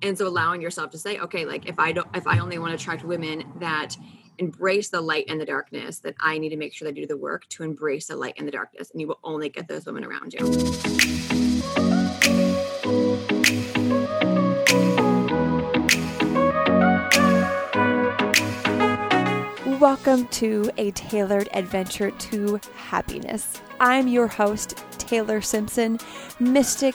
And so allowing yourself to say, okay, like if I don't, if I only want to attract women that embrace the light and the darkness, that I need to make sure that I do the work to embrace the light and the darkness. And you will only get those women around you. Welcome to a tailored adventure to happiness. I'm your host, Taylor Simpson, mystic,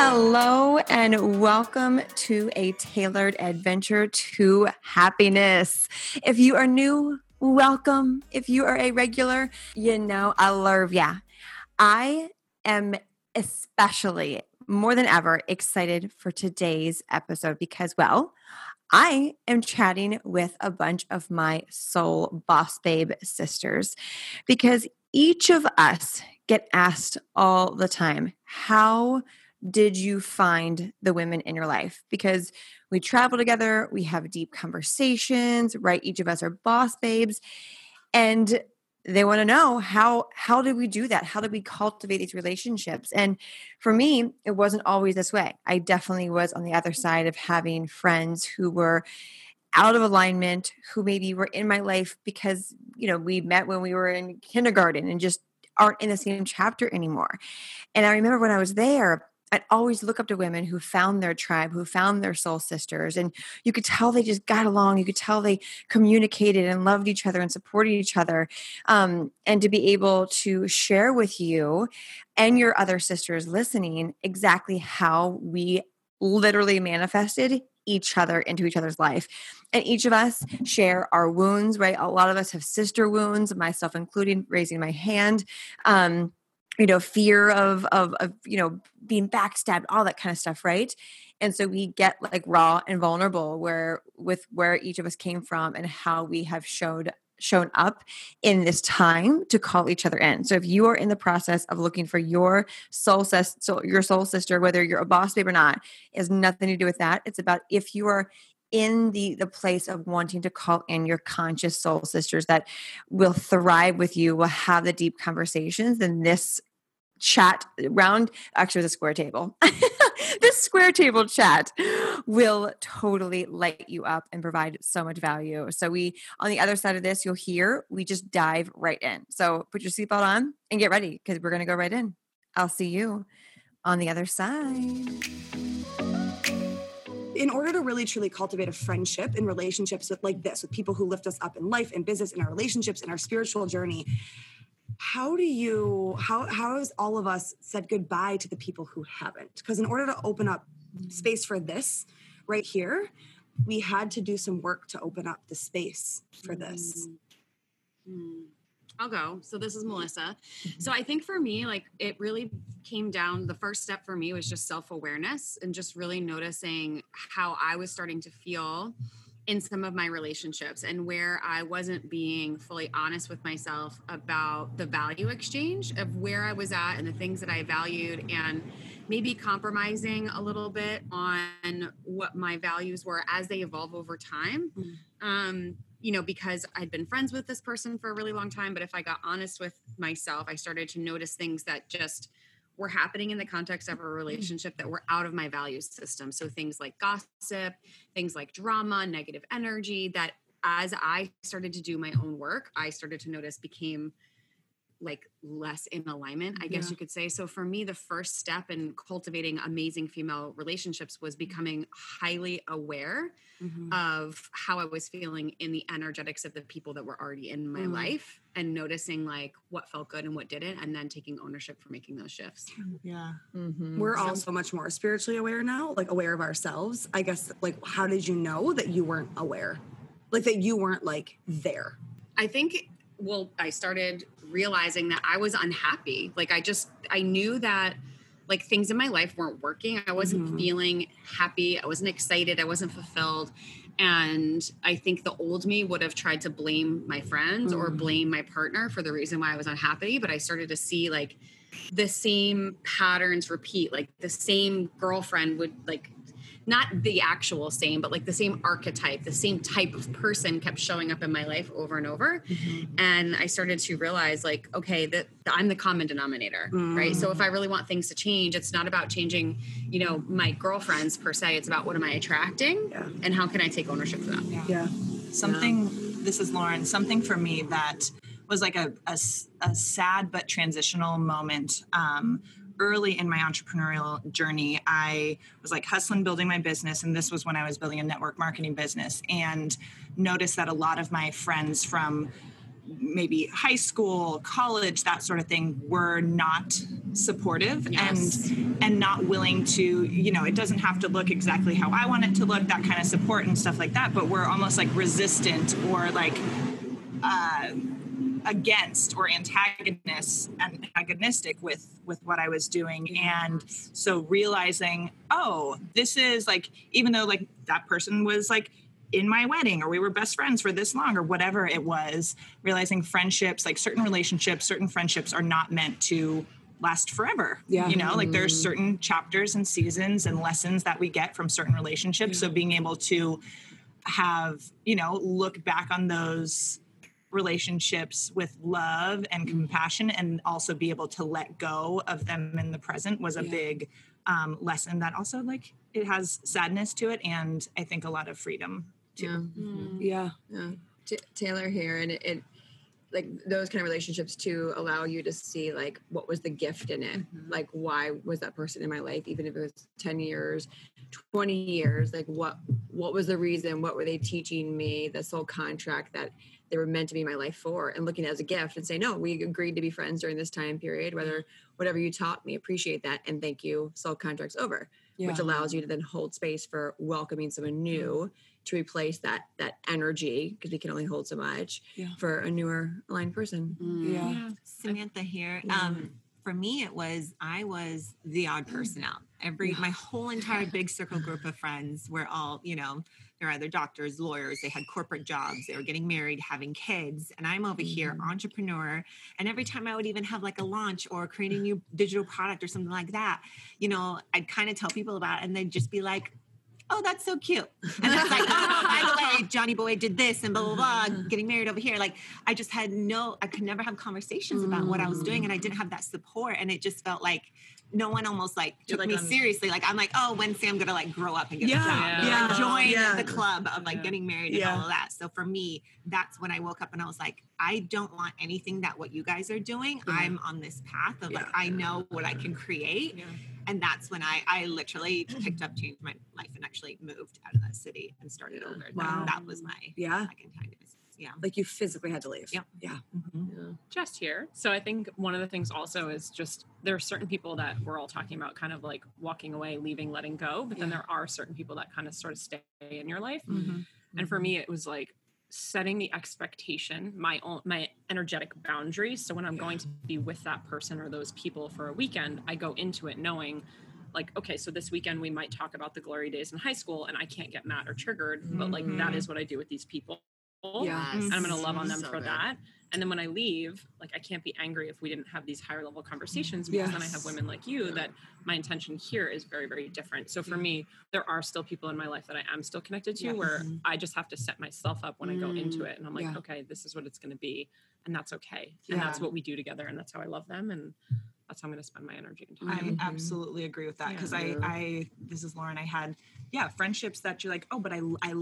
Hello, and welcome to a tailored adventure to happiness. If you are new, welcome. If you are a regular, you know I love ya. I am especially more than ever excited for today's episode because, well, I am chatting with a bunch of my soul boss babe sisters because each of us get asked all the time, how did you find the women in your life? Because we travel together, we have deep conversations, right? Each of us are boss babes. And they want to know how how did we do that how did we cultivate these relationships and for me it wasn't always this way i definitely was on the other side of having friends who were out of alignment who maybe were in my life because you know we met when we were in kindergarten and just aren't in the same chapter anymore and i remember when i was there I'd always look up to women who found their tribe, who found their soul sisters. And you could tell they just got along. You could tell they communicated and loved each other and supported each other. Um, and to be able to share with you and your other sisters listening exactly how we literally manifested each other into each other's life. And each of us share our wounds, right? A lot of us have sister wounds, myself including, raising my hand. Um, you know fear of, of of you know being backstabbed all that kind of stuff right and so we get like raw and vulnerable where with where each of us came from and how we have showed shown up in this time to call each other in. So if you are in the process of looking for your soul sis, so your soul sister, whether you're a boss babe or not, has nothing to do with that. It's about if you are in the the place of wanting to call in your conscious soul sisters that will thrive with you will have the deep conversations then this chat round actually was a square table. This square table chat will totally light you up and provide so much value. So we on the other side of this you'll hear we just dive right in. So put your seatbelt on and get ready because we're going to go right in. I'll see you on the other side. In order to really truly cultivate a friendship and relationships with like this with people who lift us up in life and business in our relationships in our spiritual journey how do you how how has all of us said goodbye to the people who haven't because in order to open up space for this right here we had to do some work to open up the space for this mm-hmm. I'll go. So this is Melissa. So I think for me, like it really came down. The first step for me was just self awareness and just really noticing how I was starting to feel in some of my relationships and where I wasn't being fully honest with myself about the value exchange of where I was at and the things that I valued and maybe compromising a little bit on what my values were as they evolve over time. Mm-hmm. Um, you know, because I'd been friends with this person for a really long time, but if I got honest with myself, I started to notice things that just were happening in the context of a mm. relationship that were out of my value system. So things like gossip, things like drama, negative energy that as I started to do my own work, I started to notice became like less in alignment, I guess Yeah. you could say. So for me, the first step in cultivating amazing female relationships was becoming highly aware Mhm. of how I was feeling in the energetics of the people that were already in my Mm. life and noticing like what felt good and what didn't, and then taking ownership for making those shifts. Yeah. Mhm. We're all so much more spiritually aware now, like aware of ourselves. I guess, like, how did you know that you weren't aware? Like, that you weren't like there? I think well, I started realizing that I was unhappy. Like I just I knew that like things in my life weren't working. I wasn't Mhm. feeling happy. I wasn't excited. I wasn't fulfilled. And I think the old me would have tried to blame my friends or Mhm. blame my partner for the reason why I was unhappy. But I started to see like the same patterns repeat. Like the same girlfriend would like not the actual same, but like the same archetype, the same type of person kept showing up in my life over and over. And I started to realize, like, okay, that I'm the common denominator, right? So if I really want things to change, it's not about changing, you know, my girlfriends per se. It's about what am I attracting Yeah. and how can I take ownership for that. Yeah. Something, this is Lauren, something for me that was like a a sad but transitional moment. Um, early in my entrepreneurial journey, I was like hustling, building my business. And this was when I was building a network marketing business and noticed that a lot of my friends from maybe high school, college, that sort of thing were not supportive Yes. and and not willing to, you know, it doesn't have to look exactly how I want it to look, that kind of support and stuff like that, but we're almost like resistant or like uh against or antagonist antagonistic with with what I was doing. And so realizing oh this is like even though like that person was like in my wedding or we were best friends for this long or whatever it was realizing friendships like certain relationships certain friendships are not meant to last forever. Yeah. you know like there's mm-hmm. certain chapters and seasons and lessons that we get from certain relationships. So being able to have you know look back on those relationships with love and mm-hmm. compassion and also be able to let go of them in the present was a Yeah. big um, lesson that also like it has sadness to it and i think a lot of freedom too. Yeah. Mm-hmm. Mm-hmm. Yeah. yeah. T- Taylor here, and it, it like those kind of relationships to allow you to see like what was the gift in it, like why was that person in my life, even if it was ten years, twenty years, like what what was the reason, what were they teaching me, the soul contract that they were meant to be my life for, and looking at it as a gift and say, no, we agreed to be friends during this time period, whether whatever you taught me, appreciate that, and thank you, soul contract's over, which allows you to then hold space for welcoming someone new to replace that that energy because we can only hold so much Yeah. for a newer aligned person. Yeah. Samantha here. Yeah. Um, for me, it was I was the odd person out. Every my whole entire big circle group of friends were all, you know, they're either doctors, lawyers, they had corporate jobs, they were getting married, having kids, and I'm over here, mm-hmm. entrepreneur. And every time I would even have like a launch or create a new digital product or something like that, you know, I'd kind of tell people about it, and they'd just be like. Oh, that's so cute. And it's like, oh, by the way, Johnny Boy did this and blah, blah, blah, mm-hmm. getting married over here. Like, I just had no, I could never have conversations about what I was doing. And I didn't mm. have that support. And it just felt like no one almost like took like me on- seriously. Like, I'm like, oh, when's Sam gonna like grow up and get Yeah, a job? You know, yeah, join yeah. the club of like getting married and Yeah. all of that. So for me, that's when I woke up and I was like, I don't want anything that what you guys are doing. I'm on this path of like, I know what I can create. And that's when I, I literally picked up, changed my life, and actually moved out of that city and started over. That- That, was my Yeah. second time. Yeah. Like you physically had to leave. Yep. Mm-hmm. Yeah. Jess here. So I think one of the things also is just there are certain people that we're all talking about kind of like walking away, leaving, letting go, but then Yeah. there are certain people that kind of sort of stay in your life. Mm-hmm. mm-hmm. And for me it was like setting the expectation, my own my energetic boundaries. So when I'm going to be with that person or those people for a weekend, I go into it knowing like okay so this weekend we might talk about the glory days in high school and i can't get mad or triggered but like that mm-hmm. is what i do with these people Yeah. and I'm going to love on mm-hmm. them So for good. that. And then when I leave, like I can't be angry if we didn't have these higher level conversations because then I have women like you that my intention here is very, very different. So for me, there are still people in my life that I am still connected to Yeah. where mm-hmm. I just have to set myself up when I go into mm. it. And I'm like, Yeah. okay, this is what it's going to be. And that's okay. And that's what we do together. And that's how I love them. And that's how I'm going to spend my energy and time. I Mhm. absolutely agree with that because I, I, this is Lauren. I had, yeah, friendships that you're like, oh, but I, I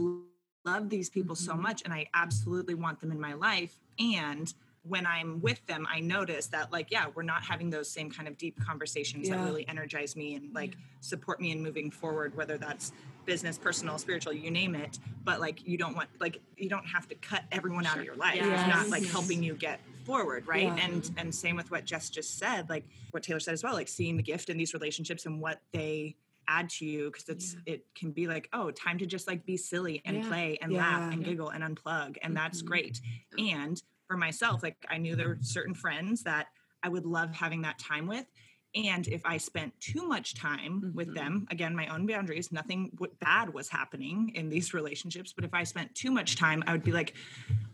love these people so mm-hmm. much, and I absolutely want them in my life. And when I'm with them, I notice that like, yeah, we're not having those same kind of deep conversations Yeah. that really energize me and like support me in moving forward, whether that's business, personal, spiritual, you name it. But like you don't want like you don't have to cut everyone out of your life. It's not Yes. like helping you get forward, right? Yeah. And and same with what Jess just said, like what Taylor said as well, like seeing the gift in these relationships and what they add to you because it's it can be like oh time to just like be silly and Yeah. play and Yeah. laugh and giggle and unplug and that's great and for myself like i knew there were certain friends that i would love having that time with and if i spent too much time with them again my own boundaries nothing bad was happening in these relationships but if i spent too much time i would be like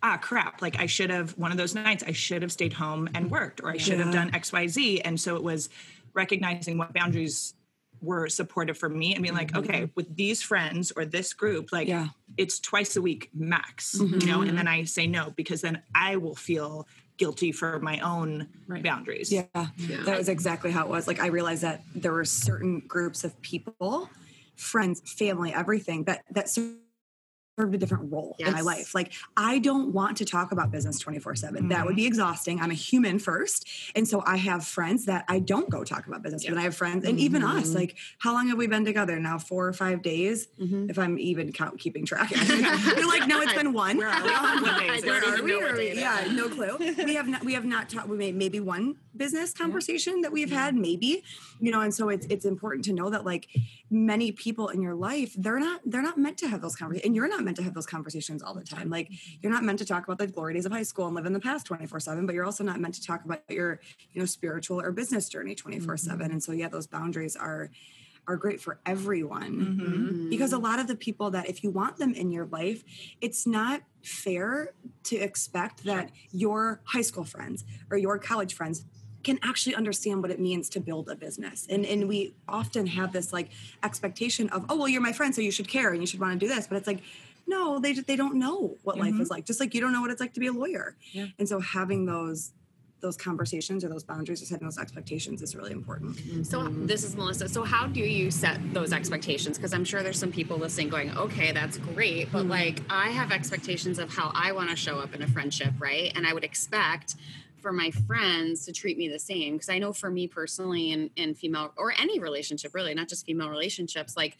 ah crap like i should have one of those nights i should have stayed home and worked or i should have Yeah. done xyz and so it was recognizing what boundaries were supportive for me and being like mm-hmm. okay with these friends or this group like Yeah. it's twice a week max you know mm-hmm. and then i say no because then i will feel guilty for my own Right. boundaries Yeah, that was exactly how it was. Like I realized that there were certain groups of people, friends, family, everything that that served a different role in my life. Like I don't want to talk about business 24/7. That would be exhausting. I'm a human first. And so I have friends that I don't go talk about business with. I have friends and even us like how long have we been together now? 4 or 5 days if I'm even count keeping track. You're like no it's been one. Where are we? What day is it? Where are we? know what Are day we- it is. Yeah, no clue. We have not. We have not talked. We made maybe one business conversation that we've had, maybe. You know, and so it's it's important to know that like many people in your life, they're not they're not meant to have those conversations, and you're not meant to have those conversations all the time. Like you're not meant to talk about the glory days of high school and live in the past twenty four seven, but you're also not meant to talk about your you know spiritual or business journey twenty four seven. Mm-hmm. And so yeah, those boundaries are are great for everyone mm-hmm. because a lot of the people that if you want them in your life it's not fair to expect that your high school friends or your college friends can actually understand what it means to build a business and and we often have this like expectation of oh well you're my friend so you should care and you should want to do this but it's like no they just they don't know what life mm-hmm. is like just like you don't know what it's like to be a lawyer Yeah. and so having those those conversations or those boundaries or setting those expectations is really important mm-hmm. So this is Melissa. So how do you set those expectations? Because I'm sure there's some people listening going, okay, that's great, but mm-hmm. like I have expectations of how I want to show up in a friendship, right? And I would expect for my friends to treat me the same because I know for me personally in in female or any relationship really, not just female relationships, like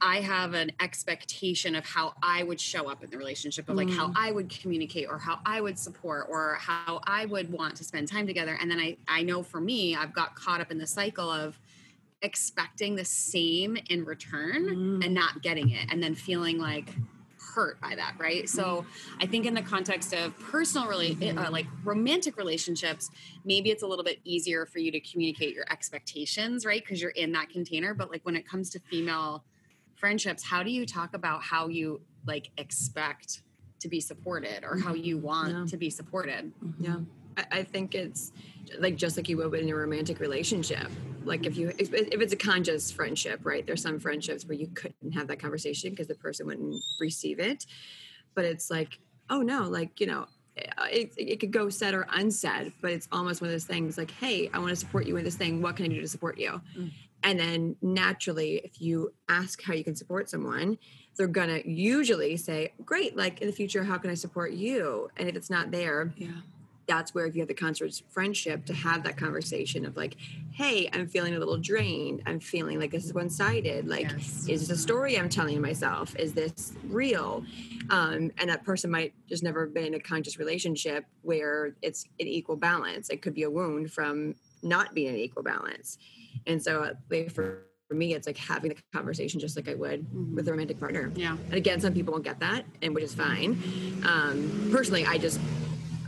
I have an expectation of how I would show up in the relationship, of like how mm. I would communicate or how I would support or how I would want to spend time together. And then I, I know for me, I've got caught up in the cycle of expecting the same in return mm. and not getting it and then feeling like hurt by that right? So i think in the context of personal rela- uh, like romantic relationships maybe it's a little bit easier for you to communicate your expectations right? Because you're in that container. But like when it comes to female friendships how do you talk about how you like expect to be supported or how you want Yeah. to be supported? Yeah. I, I think it's like just like you would in a romantic relationship. Like if you if, it's a conscious friendship, right? There's some friendships where you couldn't have that conversation because the person wouldn't receive it. But it's like, oh no, like you know, eh, it, it could go said or unsaid, but it's almost one of those things like, hey, I want to support you in this thing. What can I do to support you? Mm. And then naturally, if you ask how you can support someone, they're gonna usually say, great. Like in the future, how can I support you? And if it's not there, yeah that's where if you have the conscious friendship to have that conversation of like hey i'm feeling a little drained. I'm feeling like this is one-sided. Like Yes. is this a story i'm telling myself? Is this real? Um, and that person might just never been in a conscious relationship where it's an equal balance. It could be a wound from not being in equal balance. And so uh, for for me, it's like having the conversation just like I would with a romantic partner. yeah. And again, some people won't get that, and which is fine. Um, personally, I just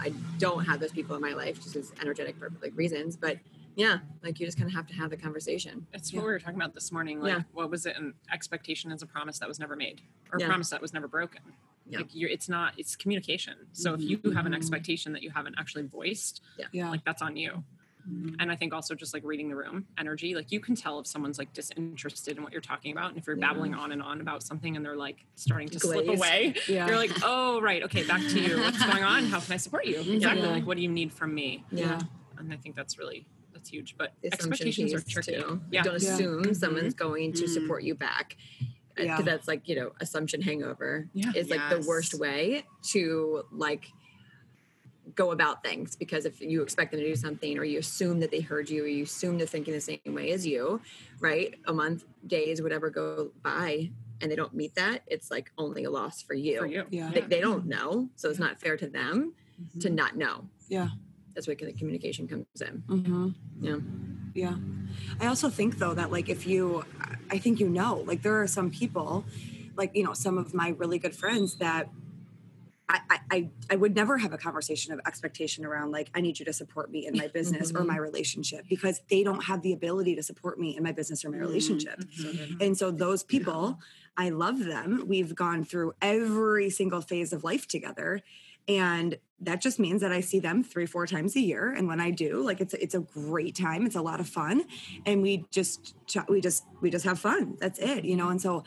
I don't have those people in my life just as energetic for like reasons. But yeah, like you just kind of have to have the conversation. It's what we were talking about this morning. Like, Yeah. what was it? An expectation is a promise that was never made, or a promise that was never broken. Yeah. Like, you're, it's not. It's communication. So if mm-hmm. you have an mm-hmm. expectation that you haven't actually voiced, yeah like that's on you. Mm-hmm. And I think also just like reading the room energy, like you can tell if someone's like disinterested in what you're talking about. And if you're babbling on and on about something and they're like starting to slip away, Yeah. you're like, oh, right. Okay, back to you. What's going on? How can I support you? Mm-hmm. Exactly. Yeah. Like, what do you need from me? Yeah. And I think that's really, that's huge. But The assumption expectations are tricky. too. Yeah. Don't Yeah. assume mm-hmm. someone's going to Mm. support you back. Because Yeah. that's like, you know, assumption hangover Yeah. is like the worst way to like go about things because if you expect them to do something or you assume that they heard you or you assume they're thinking the same way as you right a month days whatever go by and they don't meet that it's like only a loss for you, For you. Yeah. They, they don't know so it's not fair to them to not know Yeah. that's where the communication comes in Mm-hmm. yeah Yeah. I also think though that like if you I think you know, like there are some people, like, you know, some of my really good friends that I, I, I- I would never have a conversation of expectation around like I need you to support me in my business or mm-hmm. my relationship because they don't have the ability to support me in my business or my mm-hmm. relationship. Mm-hmm. And so those people, I love them. We've gone through every single phase of life together. And that just means that I see them three, four times a year. And when I do, like it's it's a great time. It's a lot of fun. And we just we just we just have fun. That's it, you know. And so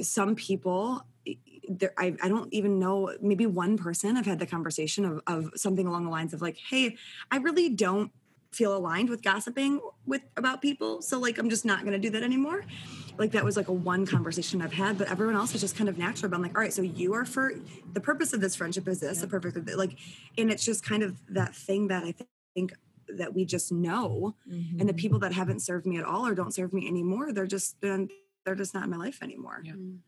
some people there I, I don't even know maybe one person i've had the conversation of, of something along the lines of like hey i really don't feel aligned with gossiping with about people so like i'm just not going to do that anymore. Like that was like a one conversation i've had but everyone else is just kind of natural but i'm like all right so you are for the purpose of this friendship is this the purpose of it like and it's just kind of that thing that i th- think that we just know and the mm-hmm. people that haven't served me at all or don't serve me anymore they're just been they're just not in my life anymore. Yeah. Mm.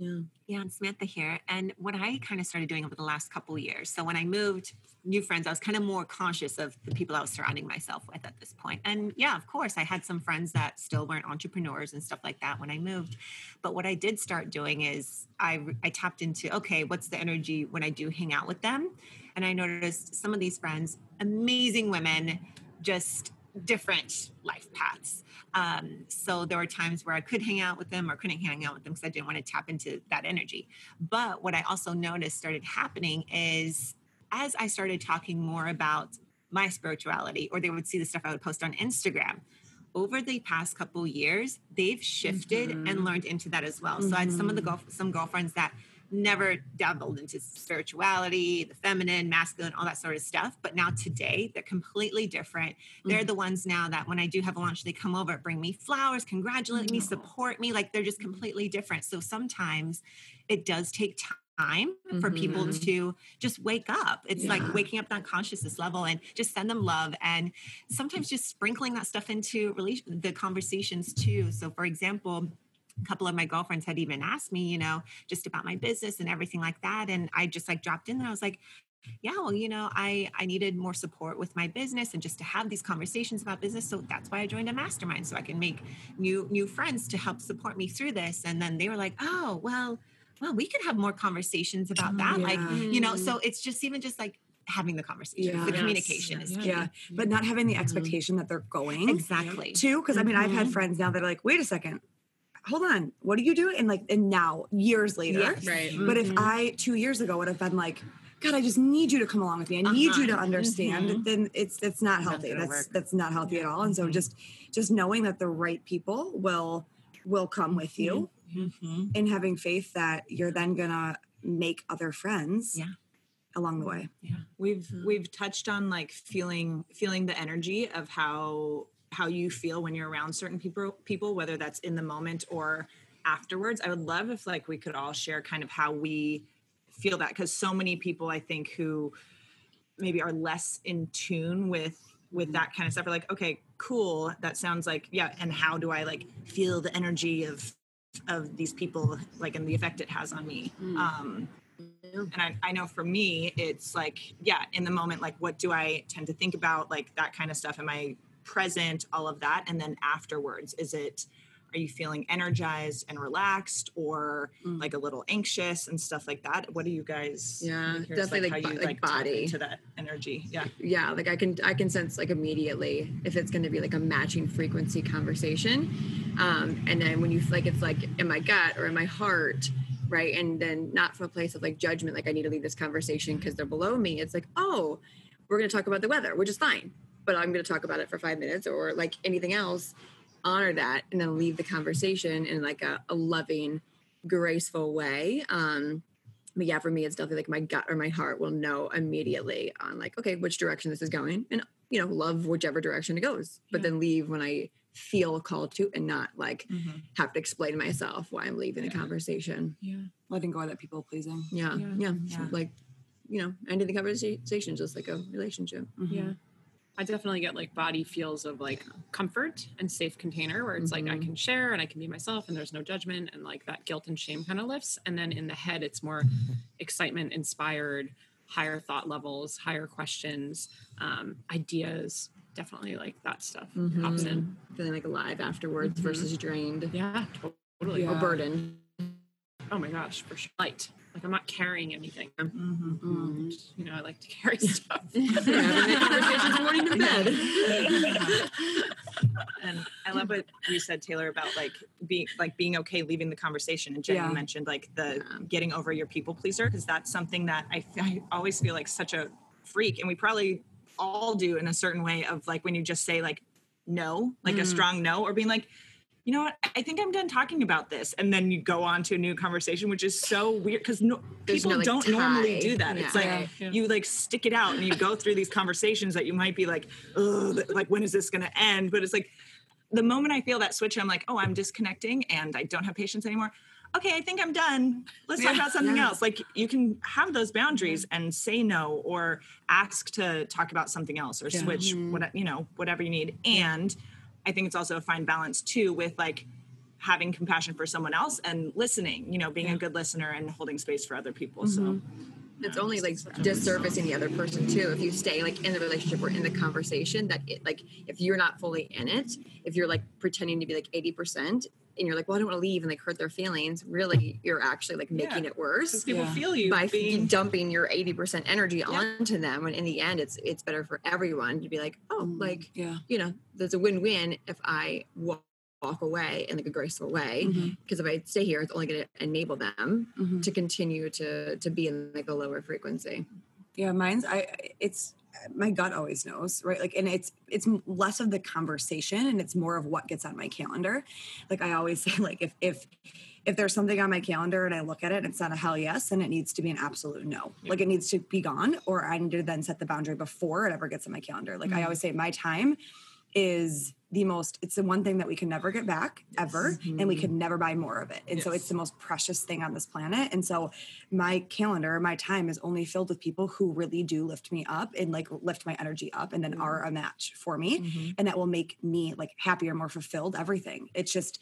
Yeah Yeah, and Samantha here. And what I kind of started doing over the last couple years. So when I moved, new friends, I was kind of more conscious of the people I was surrounding myself with at this point. And yeah, of course, I had some friends that still weren't entrepreneurs and stuff like that when I moved. But what I did start doing is I I tapped into okay, what's the energy when I do hang out with them? And I noticed some of these friends, amazing women, just different life paths. Um, so there were times where I could hang out with them or couldn't hang out with them because I didn't want to tap into that energy. But what I also noticed started happening is as I started talking more about my spirituality, or they would see the stuff I would post on Instagram. Over the past couple years, they've shifted and learned into that as well. So I had some of the girl, some girlfriends that never dabbled into spirituality, the feminine, masculine, all that sort of stuff. But now today, they're completely different. They're the ones now that when I do have a lunch, they come over, bring me flowers, congratulate me, support me. Like they're just completely different. So sometimes it does take time for people Mhm. to just wake up. It's Yeah. like waking up that consciousness level and just send them love and sometimes just sprinkling that stuff into the conversations too. So for example, a couple of my girlfriends had even asked me, you know, just about my business and everything like that. And I just like dropped in and I was like, yeah, well, you know, I I needed more support with my business and just to have these conversations about business. So that's why I joined a mastermind so I can make new new friends to help support me through this. And then they were like, oh, well, well, we could have more conversations about oh, that. Like, you know, mm. so it's just even just like having the conversation, Yeah. the Yes. communication is Yeah. yeah but not having the mm-hmm. expectation that they're going Exactly. too because i mean i've had mm-hmm. friends now that are like wait a second hold on what do you do and like and now years later Yes. right but if i two years ago would have been like god i just need you to come along with me i need you to Uh-huh. understand Mhm. then it's it's not Not healthy that's work. that's not healthy at all and so Mhm. just just knowing that the right people will will come with you Mhm. and having faith that you're then gonna make other friends Yeah. along the way Yeah. we've we've touched on like feeling feeling the energy of how how you feel when you're around certain people people whether that's in the moment or afterwards. I would love if like we could all share kind of how we feel that because so many people i think who maybe are less in tune with with that kind of stuff are like okay cool. That sounds like yeah and how do i like feel the energy of of these people like and the effect it has on me? Um and I, I know for me it's like yeah in the moment like what do i tend to think about like that kind of stuff? Am i present all of that and then afterwards is it are you feeling energized and relaxed or Mm. like a little anxious and stuff like that? What do you guys Yeah, definitely like how you like tap body. to that energy. Yeah. Yeah like i can i can sense like immediately if it's going to be like a matching frequency conversation. Um and then when you like it's like in my gut or in my heart right and then not from a place of like judgment like i need to leave this conversation because they're below me it's like oh we're going to talk about the weather which is fine but i'm going to talk about it for five minutes or like anything else honor that and then leave the conversation in like a, a loving graceful way um but yeah, for me, it's definitely like my gut or my heart will know immediately on like, okay, which direction this is going, and you know, love whichever direction it goes, but then leave when I feel called to, and not like have to explain myself why I'm leaving the conversation. Yeah. letting go of that people pleasing Yeah, Yeah. yeah, Yeah. like you know, ending the conversation just like a relationship. Yeah. I definitely get like body feels of like comfort and safe container where it's like I mm-hmm. can share and I can be myself and there's no judgment and like that guilt and shame kind of lifts. And then in the head, it's more mm-hmm. excitement, inspired, higher thought levels, higher questions, um, ideas. Definitely like that stuff mm-hmm. pops in. Feeling like alive afterwards versus drained Yeah, totally. or burdened. Oh my gosh, for sure. Light. Like I'm not carrying anything. I'm, Mm-hmm. just, you know, I like to carry stuff. Having morning to bed. and I love what you said, Taylor, about like being like being okay leaving the conversation. And Jenny Yeah. mentioned like the getting over your people pleaser because that's something that I, I always feel like such a freak, and we probably all do in a certain way of like when you just say like no, like Mm. a strong no, or being like. You know what? I think I'm done talking about this, and then you go on to a new conversation, which is so weird because no, people no, like, don't normally do that. It's like Yeah. Yeah. you like stick it out and you go through these conversations that you might be like, oh, like when is this going to end? But it's like the moment I feel that switch, I'm like, oh, I'm disconnecting and I don't have patience anymore. Okay, I think I'm done. Let's talk about something Yeah. else. Like you can have those boundaries and say no or ask to talk about something else or switch mm-hmm. what you know, whatever you need. And I think it's also a fine balance too with like having compassion for someone else and listening, you know, being a good listener and holding space for other people. So mm-hmm. It's only like disservicing the other person too. If you stay like in the relationship or in the conversation, that it like if you're not fully in it, if you're like pretending to be like eighty percent, and you're like, well, I don't want to leave, and like hurt their feelings, really, you're actually like making Yeah. it worse. people Yeah. feel you by being dumping your 80% energy onto them when in the end it's it's better for everyone to be like oh like yeah. you know there's a win-win if i walk, walk away in like a graceful way because if i stay here it's only going to enable them Mhm. to continue to to be in like a lower frequency Yeah, mine's I it's my gut always knows, right? Like and it's it's less of the conversation and it's more of what gets on my calendar. Like I always say like if if if there's something on my calendar and I look at it and it's not a hell yes, then it needs to be an absolute no. Like it needs to be gone or I need to then set the boundary before it ever gets on my calendar. Like I mm-hmm. always say my time is the most it's the one thing that we can never get back ever and we can mm-hmm. never buy more of it. And so it's the most precious thing on this planet. And so my calendar my time is only filled with people who really do lift me up and like lift my energy up and then are mm-hmm. a match for me. Mm-hmm. And that will make me like happier more fulfilled everything. It's just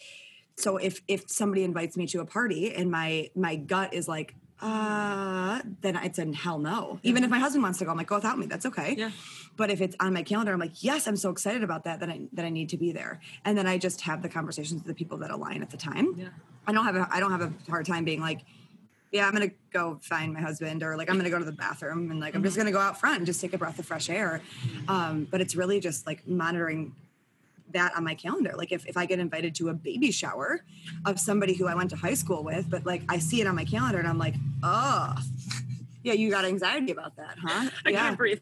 so if if somebody invites me to a party and my my gut is like uh then it's a hell no. Even if my husband wants to go i'm like go without me. That's okay. Yeah. but if it's on my calendar i'm like yes i'm so excited about that that i that i need to be there. And then i just have the conversations with the people that align at the time. Yeah. i don't have a i don't have a hard time being like yeah i'm gonna go find my husband or like i'm gonna go to the bathroom and like i'm just gonna go out front and just take a breath of fresh air. Um, but it's really just like monitoring that on my calendar. Like if, if I get invited to a baby shower of somebody who I went to high school with, but like I see it on my calendar and I'm like, oh, yeah, you got anxiety about that, huh? I yeah. can't breathe.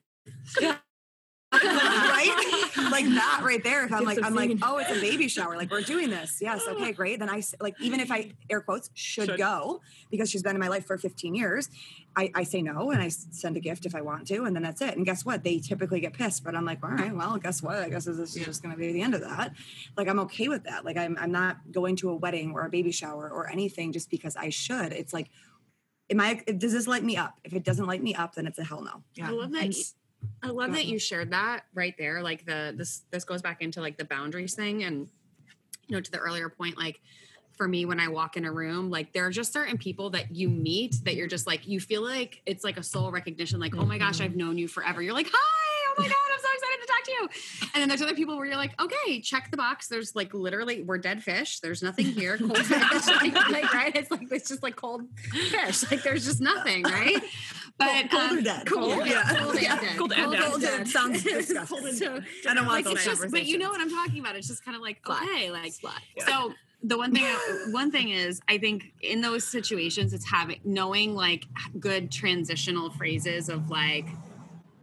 Right? Like that right there. If I'm It's like, I'm like, oh, it's a baby shower. Like we're doing this. Yes. Okay, great. Then I s- like, even if I air quotes should, Should. go because she's been in my life for 15 years, I, I say no and I send a gift if I want to, and then that's it. And guess what? They typically get pissed, but I'm like, all right, well, guess what? I guess this is just going to be the end of that. Like I'm okay with that. Like I'm, I'm not going to a wedding or a baby shower or anything just because I should. It's like, am I? Does this light me up? If it doesn't light me up, then it's a hell no. Yeah. I love that. And you- I love that you shared that right there. Like the this this goes back into like the boundaries thing, and you know to the earlier point, like for me when I walk in a room, like there are just certain people that you meet that you're just like you feel like it's like a soul recognition. Like oh my gosh, I've mm-hmm. known you forever. You're like hi, oh my god, I'm so excited to talk to you. And then there's other people where you're like okay, check the box. There's like literally we're dead fish. There's nothing here. Cold fish, like, like, right? It's like it's just like cold fish. Like there's just nothing, right? But Cold or um, dead? Cold, Cold, yeah. yeah. Cold and Yeah. dead. Cold and dead. Cold dead sounds disgusting. Cold and. I don't want Like, those just, but you know what I'm talking about. It's just kind of like okay, like Flat. so. The one thing, one thing is, I think in those situations, it's having knowing like good transitional phrases of like,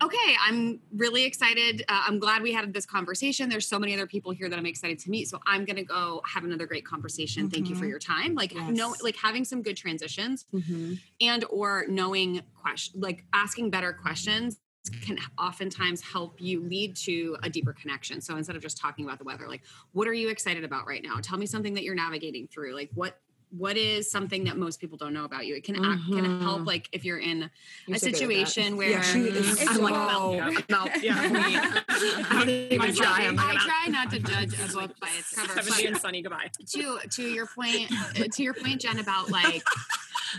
okay, I'm really excited. Uh, I'm glad we had this conversation. There's so many other people here that I'm excited to meet. So I'm gonna go have another great conversation. Thank you for your time. Like, Yes. no, like having some good transitions and or knowing question like asking better questions can oftentimes help you lead to a deeper connection so instead of just talking about the weather like what are you excited about right now tell me something that you're navigating through like what what is something that most people don't know about you? It can act, can help Mhm. like if you're in You're a so good at that. situation where Yeah, she is I'm like, so- no, Yeah. no, Yeah. I don't I try. I'm like, try not to judge a book by its cover. Seventy and Sunny, goodbye. to to your point uh, to your point Jenn about like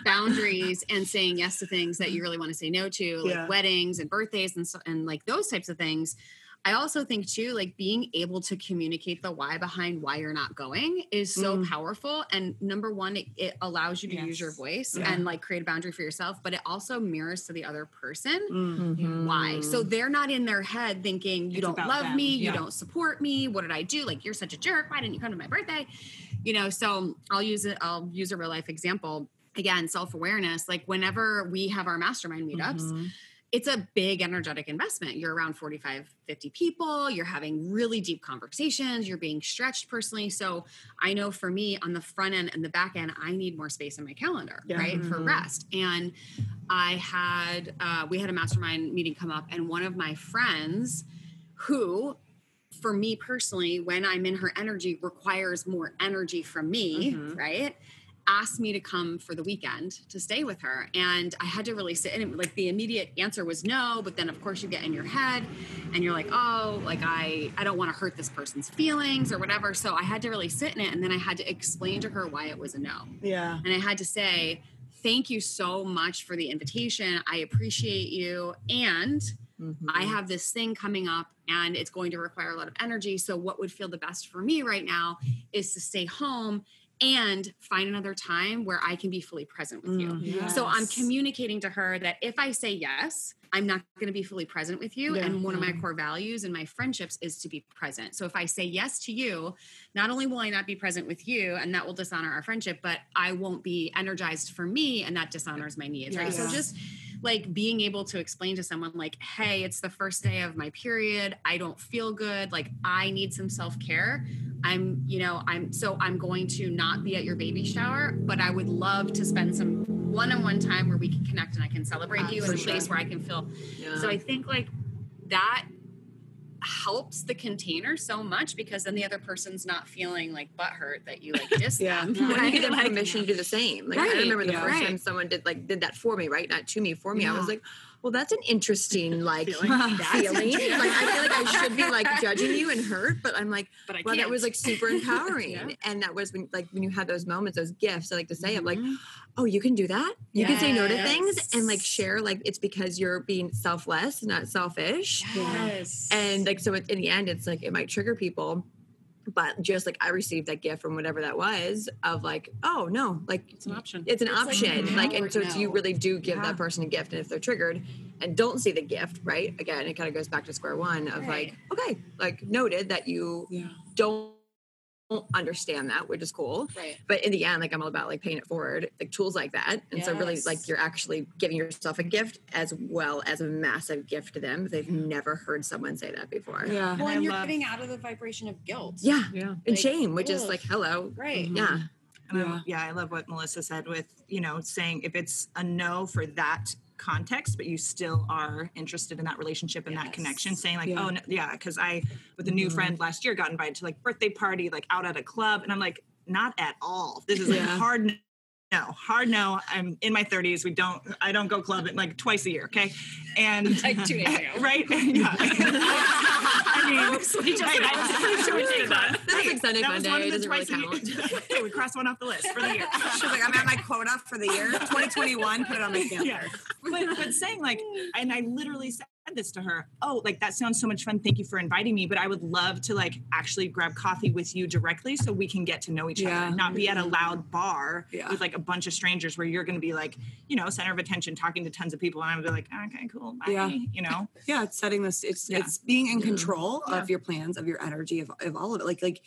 boundaries and saying yes to things that you really want to say no to like Yeah. weddings and birthdays and so, and like those types of things i also think too like being able to communicate the why behind why you're not going is so Mm. powerful and number one it, it allows you to use your voice Yeah. and like create a boundary for yourself but it also mirrors to the other person Mm. why. So they're not in their head thinking, you It's don't love them. me, you don't support me, what did I do? Like you're such a jerk. Why didn't you come to my birthday? You know, so I'll use it, I'll use a real life example. Again, self-awareness. Like whenever we have our mastermind meetups, Mhm. It's a big energetic investment. You're around 45, 50 people, you're having really deep conversations, you're being stretched personally. So I know for me on the front end and the back end, I need more space in my calendar, Yeah. right? For Mhm. rest. And I had, uh, we had a mastermind meeting come up, and one of my friends who, for me personally, when I'm in her energy, requires more energy from me, Mhm. right? Asked me to come for the weekend to stay with her and i had to really sit in it like the immediate answer was no but then of course you get in your head and you're like oh like i i don't want to hurt this person's feelings or whatever so i had to really sit in it and then i had to explain to her why it was a no Yeah. and I had to say, thank you so much for the invitation. I appreciate you. And Mm-hmm. I have this thing coming up and it's going to require a lot of energy. So, what would feel the best for me right now is to stay home and find another time where I can be fully present with you. Mhm. So I'm communicating to her that if I say yes, I'm not going to be fully present with you. Yeah. And one of my core values in my friendships is to be present. So if I say yes to you, not only will I not be present with you and that will dishonor our friendship, but I won't be energized for me and that dishonors my needs. Right. So just like being able to explain to someone like, hey, it's the first day of my period. I don't feel good. Like I need some self-care. I'm, you know, I'm so I'm going to not be at your baby shower, but I would love to spend some one-on-one time where we can connect and I can celebrate you in a For place where I can feel. Yeah. So I think like that helps the container so much because then the other person's not feeling like butthurt that you like diss Yeah. them. when you give them Like, permission to do the same. Like Right, I remember the yeah. first Right. time someone did like did that for me, right? Not to me, for me. I was like, well, that's an interesting like Feeling. feeling. like I feel like I should be like judging you and hurt, but I'm like, But I well, that can't. was like super empowering. Yeah. And that was when like when you had those moments, those gifts, I like to say, I'm like, mm-hmm. oh, you can do that. You can say no to things and like share like it's because you're being selfless, not selfish. Yes. And like so in the end, it's like it might trigger people. But just like I received that gift from whatever that was of like, oh no, like It's an option. it's an It's option. an Like, and so you really do give Yeah. that person a gift. And if they're triggered and don't see the gift, right? Again, it kind of goes back to square one of like, okay, like noted that you Yeah. don't understand that, which is cool. right. But in the end, like I'm all about like paying it forward, like tools like that. And so really like you're actually giving yourself a gift as well as a massive gift to them. They've never heard someone say that before. Yeah. Well, I and you're love- getting out of the vibration of guilt. Yeah. Yeah. And shame, which is like, hello. Right. Mm-hmm. Yeah. And I- Yeah. yeah, I love what Melissa said with, you know, saying if it's a no for that context, but you still are interested in that relationship and that connection, saying like, Yeah. oh, no, yeah, because I, with a new Mhm. friend last year, got invited to like birthday party, like out at a club. And I'm like, not at all. This is a Yeah. hard no, hard no. I'm in my 30s. We don't, I don't go clubbing like twice a year. Okay. And Like two days ago. right. Yeah. I mean, We just- right, I was pretty sure we did that. This is like Sunday That was one of It the doesn't really twice a year- count. Okay, we crossed one off the list for the year. She's like, I'm at my quota for the year 2021. Put it on my calendar. yeah. But, but saying like, and I literally said this to her. Oh, like that sounds so much fun. Thank you for inviting me. But I would love to like actually grab coffee with you directly so we can get to know each Yeah. other, not be at a loud bar Yeah. with like a bunch of strangers where you're going to be like, you know, center of attention, talking to tons of people, and I'm gonna be like, okay, cool, bye. Yeah. You know, yeah it's setting this it's Yeah. it's being in control mm-hmm. Yeah. of your plans of your energy of, of all of it like like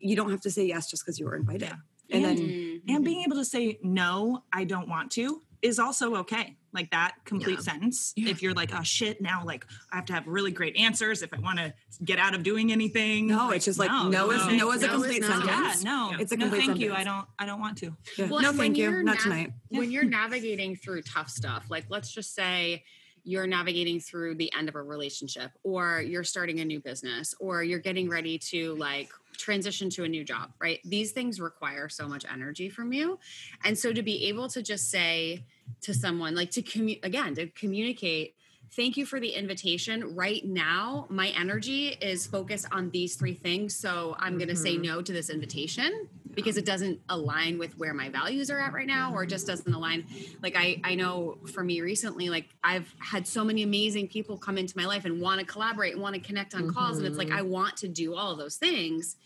you don't have to say yes just because you were invited Yeah. and then and mm-hmm. being able to say no, I don't want to is also okay. Like that complete Yeah. sentence. Yeah. If you're like, oh shit, now like I have to have really great answers if I want to get out of doing anything. No, it's just like, no is- no is a no is complete no. sentence Yeah, no, It's a no, complete thank you. I don't. I don't want to. Yeah. Well, no thank you not nav- tonight when you're navigating through tough stuff, like let's just say you're navigating through the end of a relationship or you're starting a new business or you're getting ready to like transition to a new job, right? These things require so much energy from you. And so to be able to just say to someone, like to commu again, to communicate, thank you for the invitation. Right now, my energy is focused on these three things. So I'm going to say Mm-hmm. no to this invitation because it doesn't align with where my values are at right now or just doesn't align like i i know for me recently like i've had so many amazing people come into my life and want to collaborate and want to connect on calls and it's like Mhm. i want to do all those things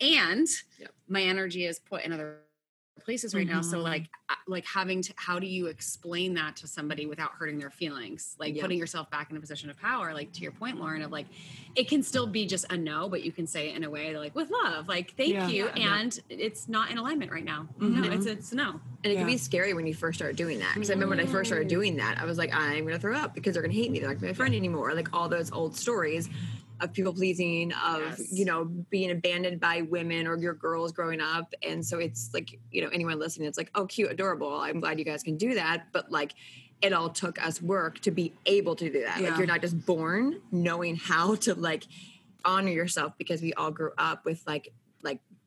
and Yep. my energy is put in other places right now so Mhm. like like having to how do you explain that to somebody without hurting their feelings like Yep. putting yourself back in a position of power like to your point lauren of like it can still be just a no but you can say it in a way like with love like thank Yeah. you Yeah. and it's not in alignment right now Mhm. no it's it's no And it can be scary when you first start doing that. Because I remember when I first started doing that, I was like, I'm going to throw up because they're going to hate me. They're not going to be my friend anymore. Like all those old stories of people pleasing, of, Yes. you know, being abandoned by women or your girls growing up. And so it's like, you know, anyone listening, it's like, oh, cute, adorable. I'm glad you guys can do that. But like, it all took us work to be able to do that. Yeah. Like, you're not just born knowing how to like honor yourself because we all grew up with like, like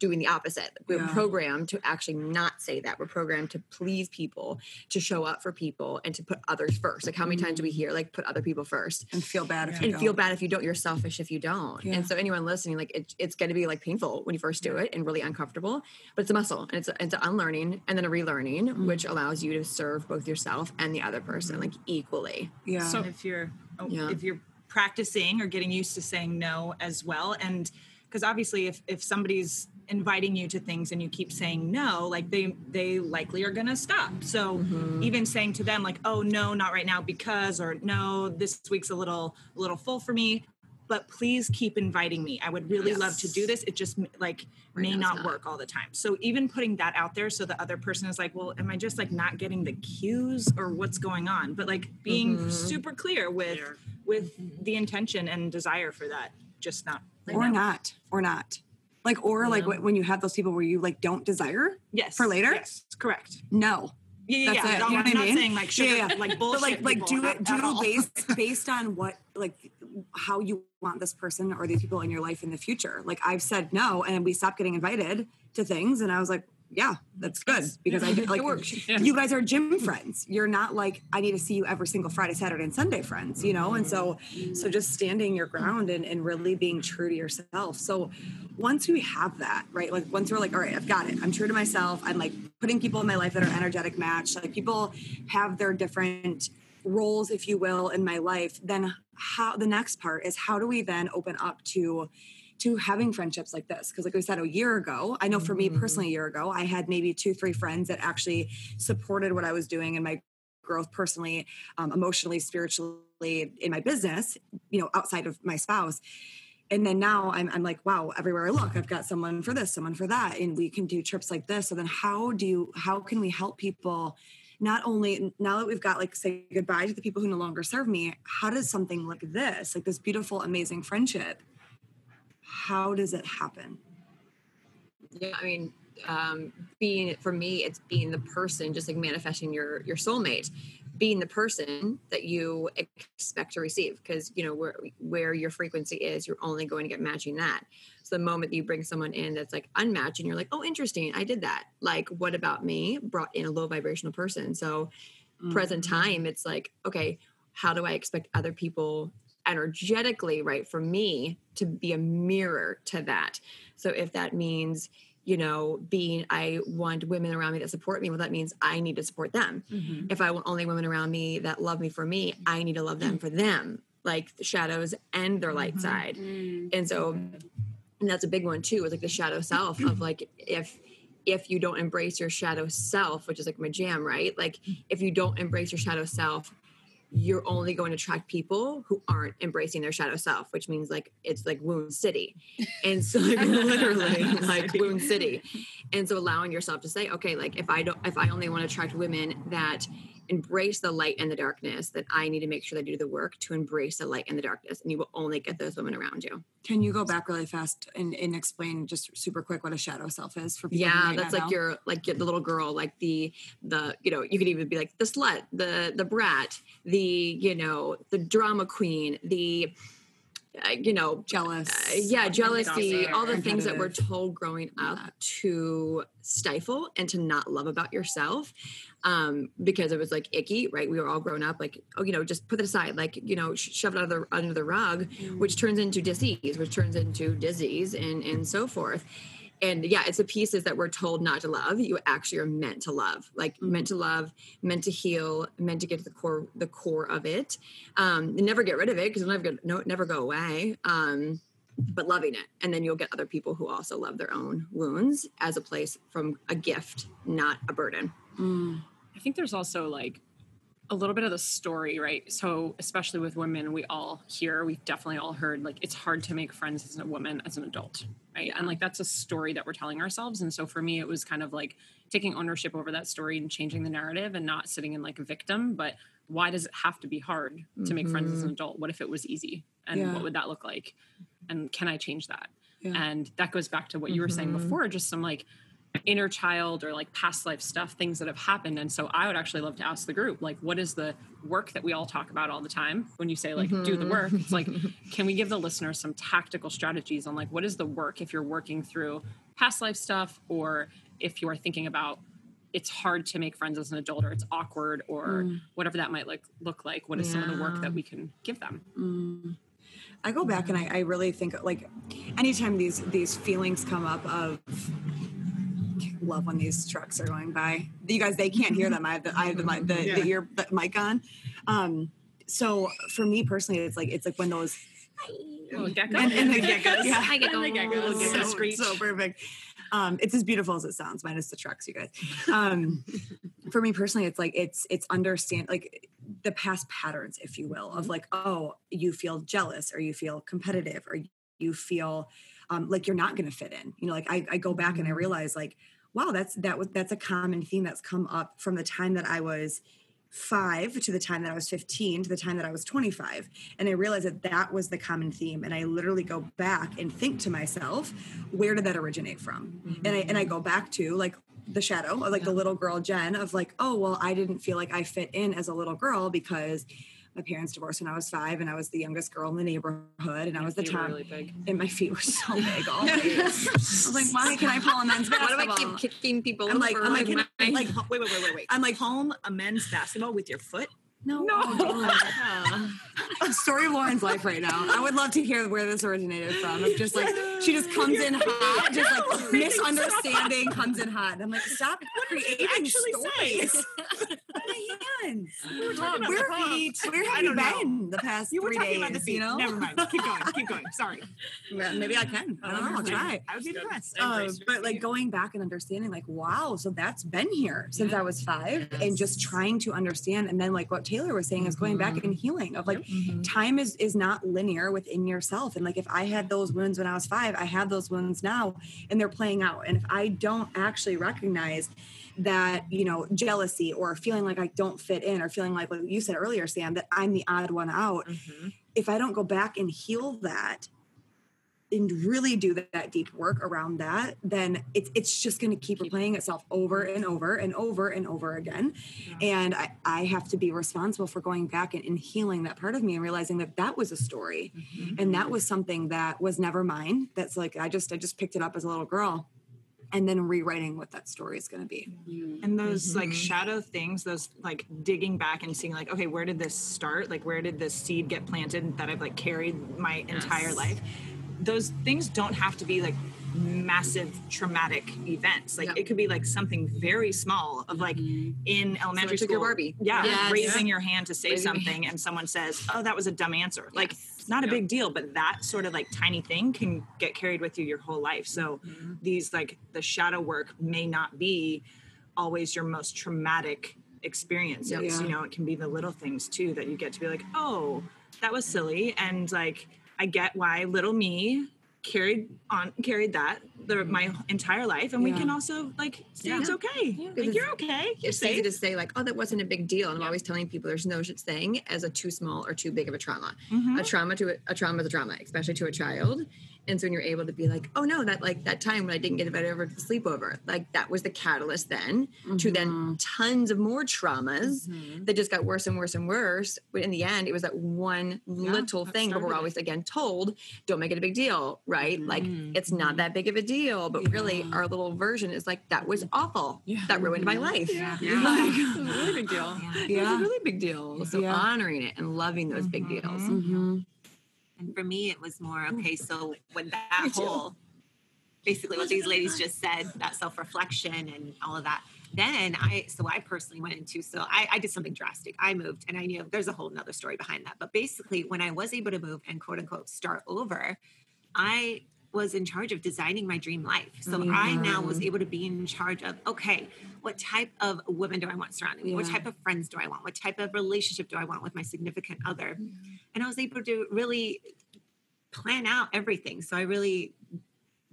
doing the opposite. We're Yeah. programmed to actually not say that. We're programmed to please people, to show up for people, and to put others first. Like how many times do we hear like put other people first? and feel bad if you And don't. feel bad if you don't. You're selfish if you don't. Yeah. And so anyone listening, like it, it's going to be like painful when you first do it and really uncomfortable. But it's a muscle, and it's a, it's an unlearning and then a relearning, Mm. which allows you to serve both yourself and the other person like equally. Yeah. So if you're oh, Yeah. if you're practicing or getting used to saying no as well, and because obviously if if somebody's inviting you to things and you keep saying no, like they they likely are gonna stop. So Mm-hmm. even saying to them like, oh no, not right now because or no, this week's a little a little full for me. But please keep inviting me. I would really love to do this. It just like Right may not not. work all the time. So even putting that out there so the other person is like, well, am I just like not getting the cues or what's going on? But like being Mhm. super clear with with the intention and desire for that, just not right or now. not, or not. Like, or like Yeah. wh- um. when you have those people where you like don't desire, Yes. For later? Yes, correct. no. Yeah, yeah, That's yeah. it, No, you know I'm what I not mean? saying like sugar, Yeah, yeah. like But bullshit. like, like do it, do it based based on what like how you want this person or these people in your life in the future. Like I've said no, and we stopped getting invited to things, and I was like, yeah, that's good because I like you guys are gym friends. You're not like I need to see you every single Friday, Saturday, and Sunday friends, you know? And so so just standing your ground and, and really being true to yourself. So once we have that, right? Like once we're like, all right, I've got it. I'm true to myself. I'm like putting people in my life that are energetic match. Like people have their different roles, if you will, in my life. Then how the next part is how do we then open up to to having friendships like this because like we said a year ago i know for me personally a year ago i had maybe two three friends that actually supported what i was doing and my growth personally um, emotionally spiritually in my business you know outside of my spouse. And then now I'm, I'm like wow everywhere i look i've got someone for this someone for that and we can do trips like this. So then how do you how can we help people not only now that we've got like say goodbye to the people who no longer serve me how does something like this like this beautiful amazing friendship how does it happen Yeah, I mean, um, being for me, it's being the person, just like manifesting your your soulmate, being the person that you expect to receive. Because you know where where your frequency is, you're only going to get matching that. So the moment you bring someone in that's like unmatched, and you're like, oh, interesting, I did that. Like, what about me? Brought in a low vibrational person. So present time, it's like, okay, how do I expect other people energetically, right, for me to be a mirror to that? So if that means, you know, being, I want women around me that support me, well, that means I need to support them. Mm-hmm. If I want only women around me that love me for me, I need to love them for them, like the shadows and their light mm-hmm. side. Mm. And so, and that's a big one too, is like the shadow self of like, if, if you don't embrace your shadow self, which is like my jam, right? Like mm. if you don't embrace your shadow self, you're only going to attract people who aren't embracing their shadow self, which means like it's like wound city. And so like literally like wound city. And so allowing yourself to say, okay, like if I don't if I only want to attract women that embrace the light and the darkness, then I need to make sure that I do the work to embrace the light and the darkness. And you will only get those women around you. Can you go back really fast and, and explain just super quick what a shadow self is for people? yeah that's like know? your like your, the little girl like the the you know you could even be like the slut the the brat the you know the drama queen the uh, you know, Jealous. uh, yeah, jealousy, all the things that we're told growing up Yeah. to stifle and to not love about yourself. Um, because it was like icky, right? We were all grown up, like, oh, you know, just put it aside, like, you know, sh- shove it under the, under the rug, which turns into disease, which turns into disease and, and so forth. And yeah, it's the pieces that we're told not to love. You actually are meant to love, like meant to love, meant to heal, meant to get to the core, the core of it. Um, never get rid of it because it'll never, go, no, never go away. Um, but loving it and then you'll get other people who also love their own wounds as a place from a gift not a burden I think there's also like a little bit of the story, right? So, especially with women, we all hear, we've definitely all heard, like, it's hard to make friends as a woman as an adult, right? And like, that's a story that we're telling ourselves. And so, for me, it was kind of like taking ownership over that story and changing the narrative and not sitting in like a victim. But why does it have to be hard to make friends as an mm-hmm. adult? What if it was easy? And Yeah. what would that look like? And can I change that? Yeah. And that goes back to what you were saying mm-hmm. before, just some like inner child or like past life stuff, things that have happened. And so I would actually love to ask the group, like, what is the work that we all talk about all the time? When you say, like, do the mm-hmm. work? It's like, can we give the listeners some tactical strategies on, like, what is the work if you're working through past life stuff or if you are thinking about it's hard to make friends as an adult or it's awkward or mm. whatever that might like look like? What is some of the work that we can give them? Mm. I go back and mm-hmm. I, I really think like anytime these these feelings come up of love when these trucks are going by. You guys, they can't hear them. I have the I have the, mic- the, the ear the mic on. Um, so for me personally, it's like it's like when those Little gecko. and, and the geckos, yeah, Hi, gecko. And the gecko, little gecko so, screech. so perfect. Um, it's as beautiful as it sounds, minus the trucks, you guys. Um, for me personally, it's like it's it's understand like the past patterns, if you will, of like, oh, you feel jealous or you feel competitive or you feel um, like you're not going to fit in. You know, like I, I go back and I realize like, wow, that's that was that's a common theme that's come up from the time that I was five to the time that I was 15 to the time that I was 25. And I realized that that was the common theme. And I literally go back and think to myself, where did that originate from? Mm-hmm. And I and I go back to like the shadow of like the little girl Jenn of like, oh well, I didn't feel like I fit in as a little girl because my parents divorced when I was five and I was the youngest girl in the neighborhood and I was the top really big. and my feet were so big always. I was like, why can I pull a men's why do? I keep kicking people I'm like, I'm like, I- like, Wait, wait, wait, wait, wait. I'm like, home a men's basketball with your foot. no, no. Oh, Story of Lauren's life right now. I would love to hear where this originated from. Of just like she just comes in hot, just like misunderstanding comes in hot. And I'm like, stop creating actually stories. My hands. We were talking about Where, the feet. where have I you don't know. been the past You were three talking days? about the feet. You know, Never mind. Keep going. Keep going. Sorry. Yeah, maybe I can. I don't know. I'll try. I would be impressed. Um, but like going back and understanding, like, wow, so that's been here since I was five, and just trying to understand. And then, like what Taylor was saying, is going back and healing of like time is is not linear within yourself. And like if I had those wounds when I was five, I have those wounds now, and they're playing out. And if I don't actually recognize that you know jealousy or feeling like I don't fit in or feeling like what you said earlier, Sam, that I'm the odd one out. Mm-hmm. If I don't go back and heal that and really do that, deep work around that, then it's it's just going to keep replaying itself over and over and over and over again. And I, I have to be responsible for going back and, and healing that part of me and realizing that that was a story, mm-hmm. and that was something that was never mine. That's like I just I just picked it up as a little girl, and then rewriting what that story is going to be. Mm-hmm. and those like mm-hmm. shadow things those like digging back and seeing like okay where did this start? Like where did this seed get planted that i've like carried my entire life? Those things don't have to be like massive traumatic events. Like Yeah. it could be like something very small of like mm-hmm. in elementary took your school Barbie. yeah Yes. raising your hand to say Raising something and someone says oh that was a dumb answer. Like Yes. not a Yeah. big deal but that sort of like tiny thing can get carried with you your whole life so mm-hmm. these like the shadow work may not be always your most traumatic experiences. Yeah. You know, it can be the little things too that you get to be like, oh, that was silly. And like, I get why little me carried on carried that the, my entire life and we can also like say it's okay Because like you're okay you're it's easy safe to say like, oh, that wasn't a big deal. And I'm always telling people there's no such thing as a too small or too big of a trauma. Mhm. A trauma to a, a trauma is a trauma, especially to a child. And so when you're able to be like, oh no, that like that time when I didn't get invited over to sleepover, like that was the catalyst then to then mm-hmm. tons of more traumas mm-hmm. that just got worse and worse and worse. But in the end, it was that one little that thing. But we're always again told, don't make it a big deal, right? Like mm-hmm. it's not that big of a deal. But really, our little version is like that was awful. Yeah. That ruined my life. Yeah. It's a really big deal. Yeah. It was a really big deal. So Yeah. honoring it and loving those big deals. Mm-hmm. And for me, it was more okay. So when that whole, basically what these ladies just said, that self reflection and all of that. Then I, so I personally went into, so I, I did something drastic. I moved, and I knew there's a whole nother story behind that. But basically, when I was able to move and quote unquote start over, I was in charge of designing my dream life. So I now was mm-hmm. able to be in charge of, okay, what type of women do I want surrounding me? What type of friends do I want? What type of relationship do I want with my significant other? Mm-hmm. And I was able to really plan out everything. So I really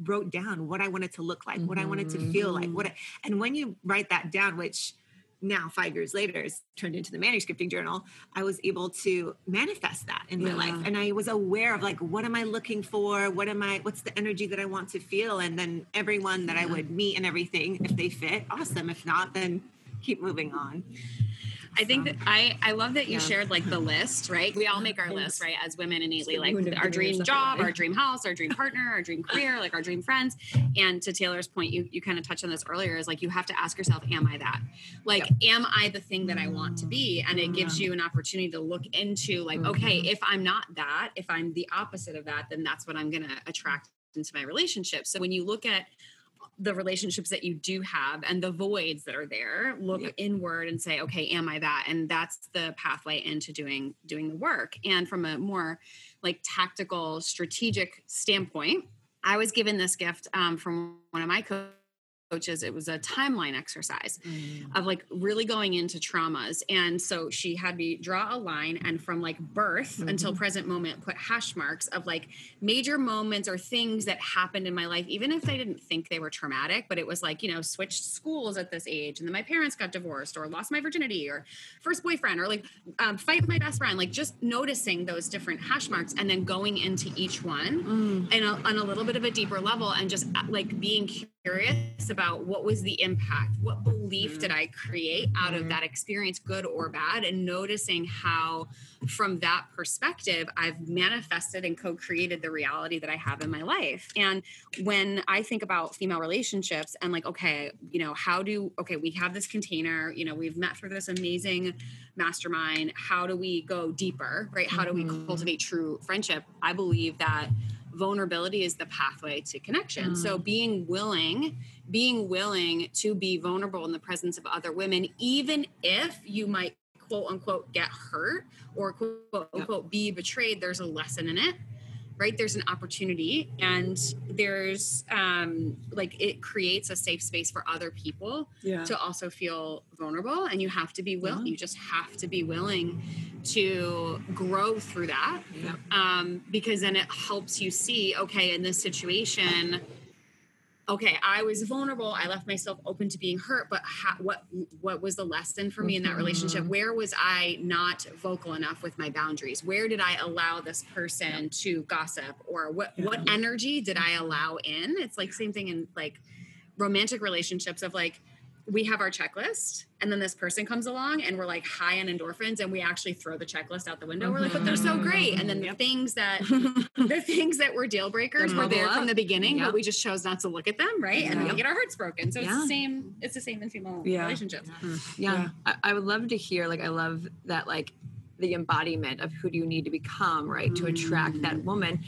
wrote down what I wanted to look like, what I wanted to feel like, what mm-hmm. I, and when you write that down, which now five years later is turned into the manuscripting journal, I was able to manifest that in my life. And I was aware of like, what am I looking for? What am I, what's the energy that I want to feel? And then everyone that I would meet and everything, if they fit, awesome. If not, then keep moving on. I think that I I love that you Yeah. shared like the list, right? We all make our list, right? As women innately, like our dream job, our dream house, our dream partner, our dream career, like our dream friends. And to Taylor's point, you you kind of touched on this earlier, is like you have to ask yourself, am I that? Like, am I the thing that I want to be? And it gives you an opportunity to look into like, okay, if I'm not that, if I'm the opposite of that, then that's what I'm gonna attract into my relationship. So when you look at the relationships that you do have and the voids that are there look inward and say okay am i that? And that's the pathway into doing doing the work. And from a more like tactical strategic standpoint i was given this gift um, from one of my co- coaches it was a timeline exercise of like really going into traumas. And so she had me draw a line and from like birth until present moment put hash marks of like major moments or things that happened in my life even if I didn't think they were traumatic but it was like you know switched schools at this age and then my parents got divorced or lost my virginity or first boyfriend or like um, fight with my best friend like just noticing those different hash marks and then going into each one and a, on a little bit of a deeper level and just uh, like being curious about what was the impact? What belief did i create out of mm-hmm. that experience good or bad? And noticing how from that perspective i've manifested and co-created the reality that i have in my life. And when i think about female relationships and like okay you know how do okay we have this container you know we've met through this amazing mastermind. How do we go deeper right? How do we mm-hmm. cultivate true friendship? I believe that vulnerability is the pathway to connection. So mm. being willing being willing to be vulnerable in the presence of other women even if you might quote unquote get hurt or quote unquote be betrayed there's a lesson in it right? There's an opportunity and there's um like it creates a safe space for other people Yeah. to also feel vulnerable and you have to be willing you just have to be willing to grow through that um, because then it helps you see okay in this situation okay i was vulnerable. I left myself open to being hurt but how, what what was the lesson for me in that relationship? Mm-hmm. Where was i not vocal enough with my boundaries? Where did i allow this person to gossip? Or what what energy did i allow in? It's like same thing in like romantic relationships of like we have our checklist and then this person comes along and we're like high on endorphins and we actually throw the checklist out the window. We're like but they're so mm-hmm. great. And then the things that the things that were deal breakers were there from the beginning Yep. but we just chose not to look at them right? And we get our hearts broken. So it's the same it's the same in female Yeah. relationships. Hmm. Yeah. I, I would love to hear, like, I love that, like, the embodiment of who do you need to become, right, to attract that mm. woman.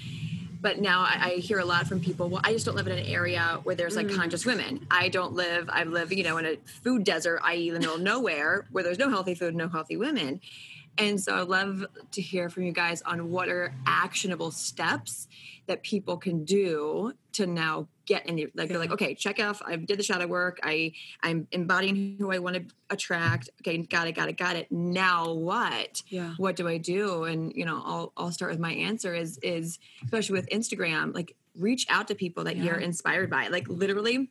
But now I, I hear a lot from people, well, I just don't live in an area where there's like mm. conscious women. I don't live, I live, you know, in a food desert, i.e., the middle of nowhere, where there's no healthy food, no healthy women. And so I'd love to hear from you guys on what are actionable steps that people can do to now get in the, like they're like, okay, check off. I did the shadow work. I I'm embodying who I want to attract. Okay, got it, got it, got it. Now what? Yeah. What do I do? And you know, I'll I'll start with my answer is is especially with Instagram, like reach out to people that you're inspired by. Like literally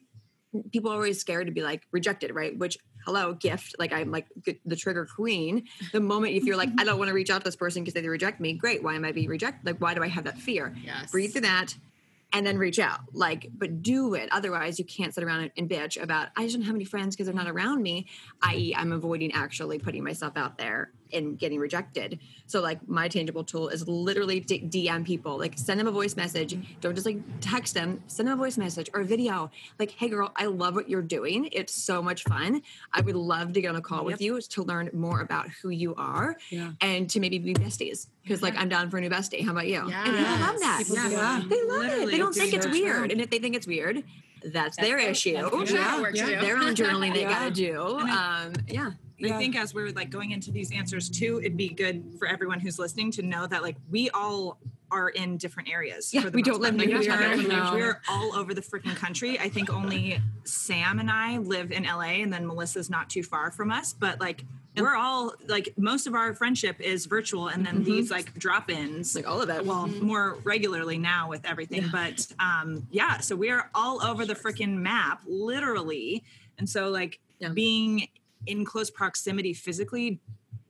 people are always scared to be like rejected, right? Which hello, gift. Like I'm like the trigger queen. The moment if you're like, I don't want to reach out to this person because they reject me, great. Why am I being rejected? Like, why do I have that fear? Yes. Breathe through that and then reach out. Like, but do it. Otherwise, you can't sit around and, and bitch about I just don't have any friends because they're not around me. I.e., I'm avoiding actually putting myself out there and getting rejected. So like my tangible tool is literally d- DM people. Like send them a voice message. Don't just like text them. Send them a voice message or a video. Like, hey girl, I love what you're doing. It's so much fun. I would love to get on a call with you to learn more about who you are Yeah. and to maybe be besties. Because like I'm down for a new bestie. How about you? And people love that. People that. They love it. They don't think it's weird. And if they think it's weird, that's their issue. That's their shadow work to do. Their own journaling they Yeah. gotta do. Um, yeah. I think as we're like going into these answers too, it'd be good for everyone who's listening to know that like we all are in different areas. Yeah, for the we don't live near Like, each we other. We're all over the freaking country. I think only Sam and I live in LA, and then Melissa's not too far from us. But like we're all like most of our friendship is virtual, and then these like drop-ins. Like all of it. well, more regularly now with everything. But um, yeah, so we are all over the freaking map, literally. And so, like, Yeah. being in close proximity physically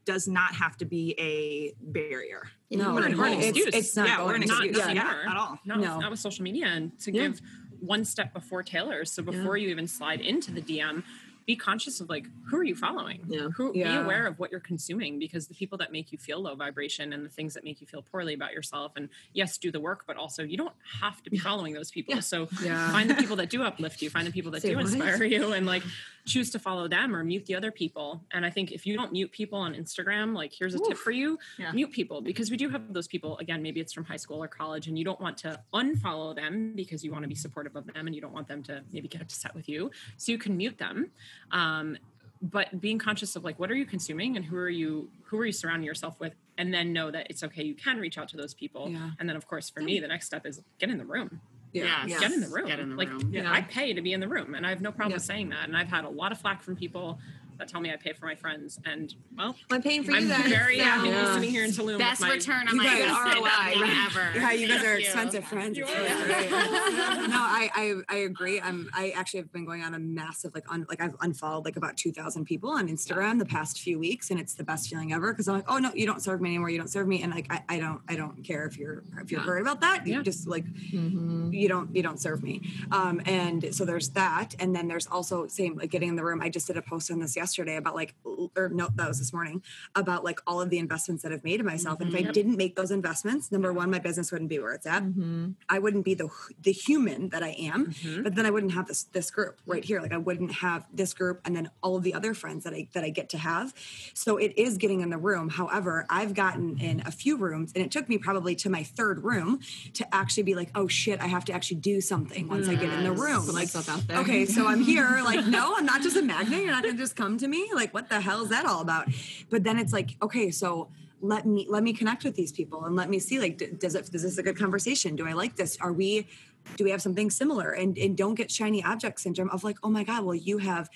does not have to be a barrier. No, We're an we're- excuse. it's, it's not yeah, going we're not excuse. not Yeah, anymore. at all. not, No. with, not with social media and to Yeah. give one step before Taylor, so before you even slide into the dm be conscious of like who are you following Yeah. who Yeah. be aware of what you're consuming because the people that make you feel low vibration and the things that make you feel poorly about yourself and yes do the work but also you don't have to be following those people so Yeah. find the people that do uplift you find the people that Say do what? inspire you and like choose to follow them or mute the other people. And i think if you don't mute people on instagram like here's a tip for you Yeah. mute people because we do have those people again maybe it's from high school or college and you don't want to unfollow them because you want to be supportive of them and you don't want them to maybe get upset with you. So you can mute them. Um, but being conscious of like what are you consuming and who are you who are you surrounding yourself with? And then know that it's okay you can reach out to those people. Yeah. and then of course for me the next step is get in the room Yeah. Yes. get in the room Get in the like room. Yeah. i pay to be in the room and i have no problem Yeah. saying that and i've had a lot of flack from people that tell me i pay for my friends and well I'm paying for i'm you guys. very so- happy to be Yeah. sitting here in Tulum Best my, return on my guys- ROI, right? ever. Yeah, you guys are expensive friends. It's really no, I, I I agree. I'm I actually have been going on a massive like un, like I've unfollowed like about two thousand people on Instagram the past few weeks, and it's the best feeling ever because I'm like, oh no, you don't serve me anymore. You don't serve me, and like I, I don't I don't care if you're if you're Yeah. worried about that. You Yeah. just like Mhm. you don't you don't serve me um and so there's that and then there's also same like getting in the room i just did a post on this yesterday about like or no that was this morning about like all of the investments that i've made in myself. And if i didn't make those investments number one my business wouldn't be where it's at. Mhm. i wouldn't be the the human that i am. Mhm. but then i wouldn't have this this group right here. Like i wouldn't have this group and then all of the other friends that i that i get to have. So it is getting in the room. However i've gotten in a few rooms and it took me probably to my third room to actually be like oh shit i have to actually do something once i get in the room. Like out there. okay so i'm here like no i'm not just a magnet. You're not gonna just come to me like what the hell is that all about but then it's like okay so let me let me connect with these people and let me see like d- does it is this a good conversation do i like this are we do we have something similar and and don't get shiny object syndrome of like oh my god well you have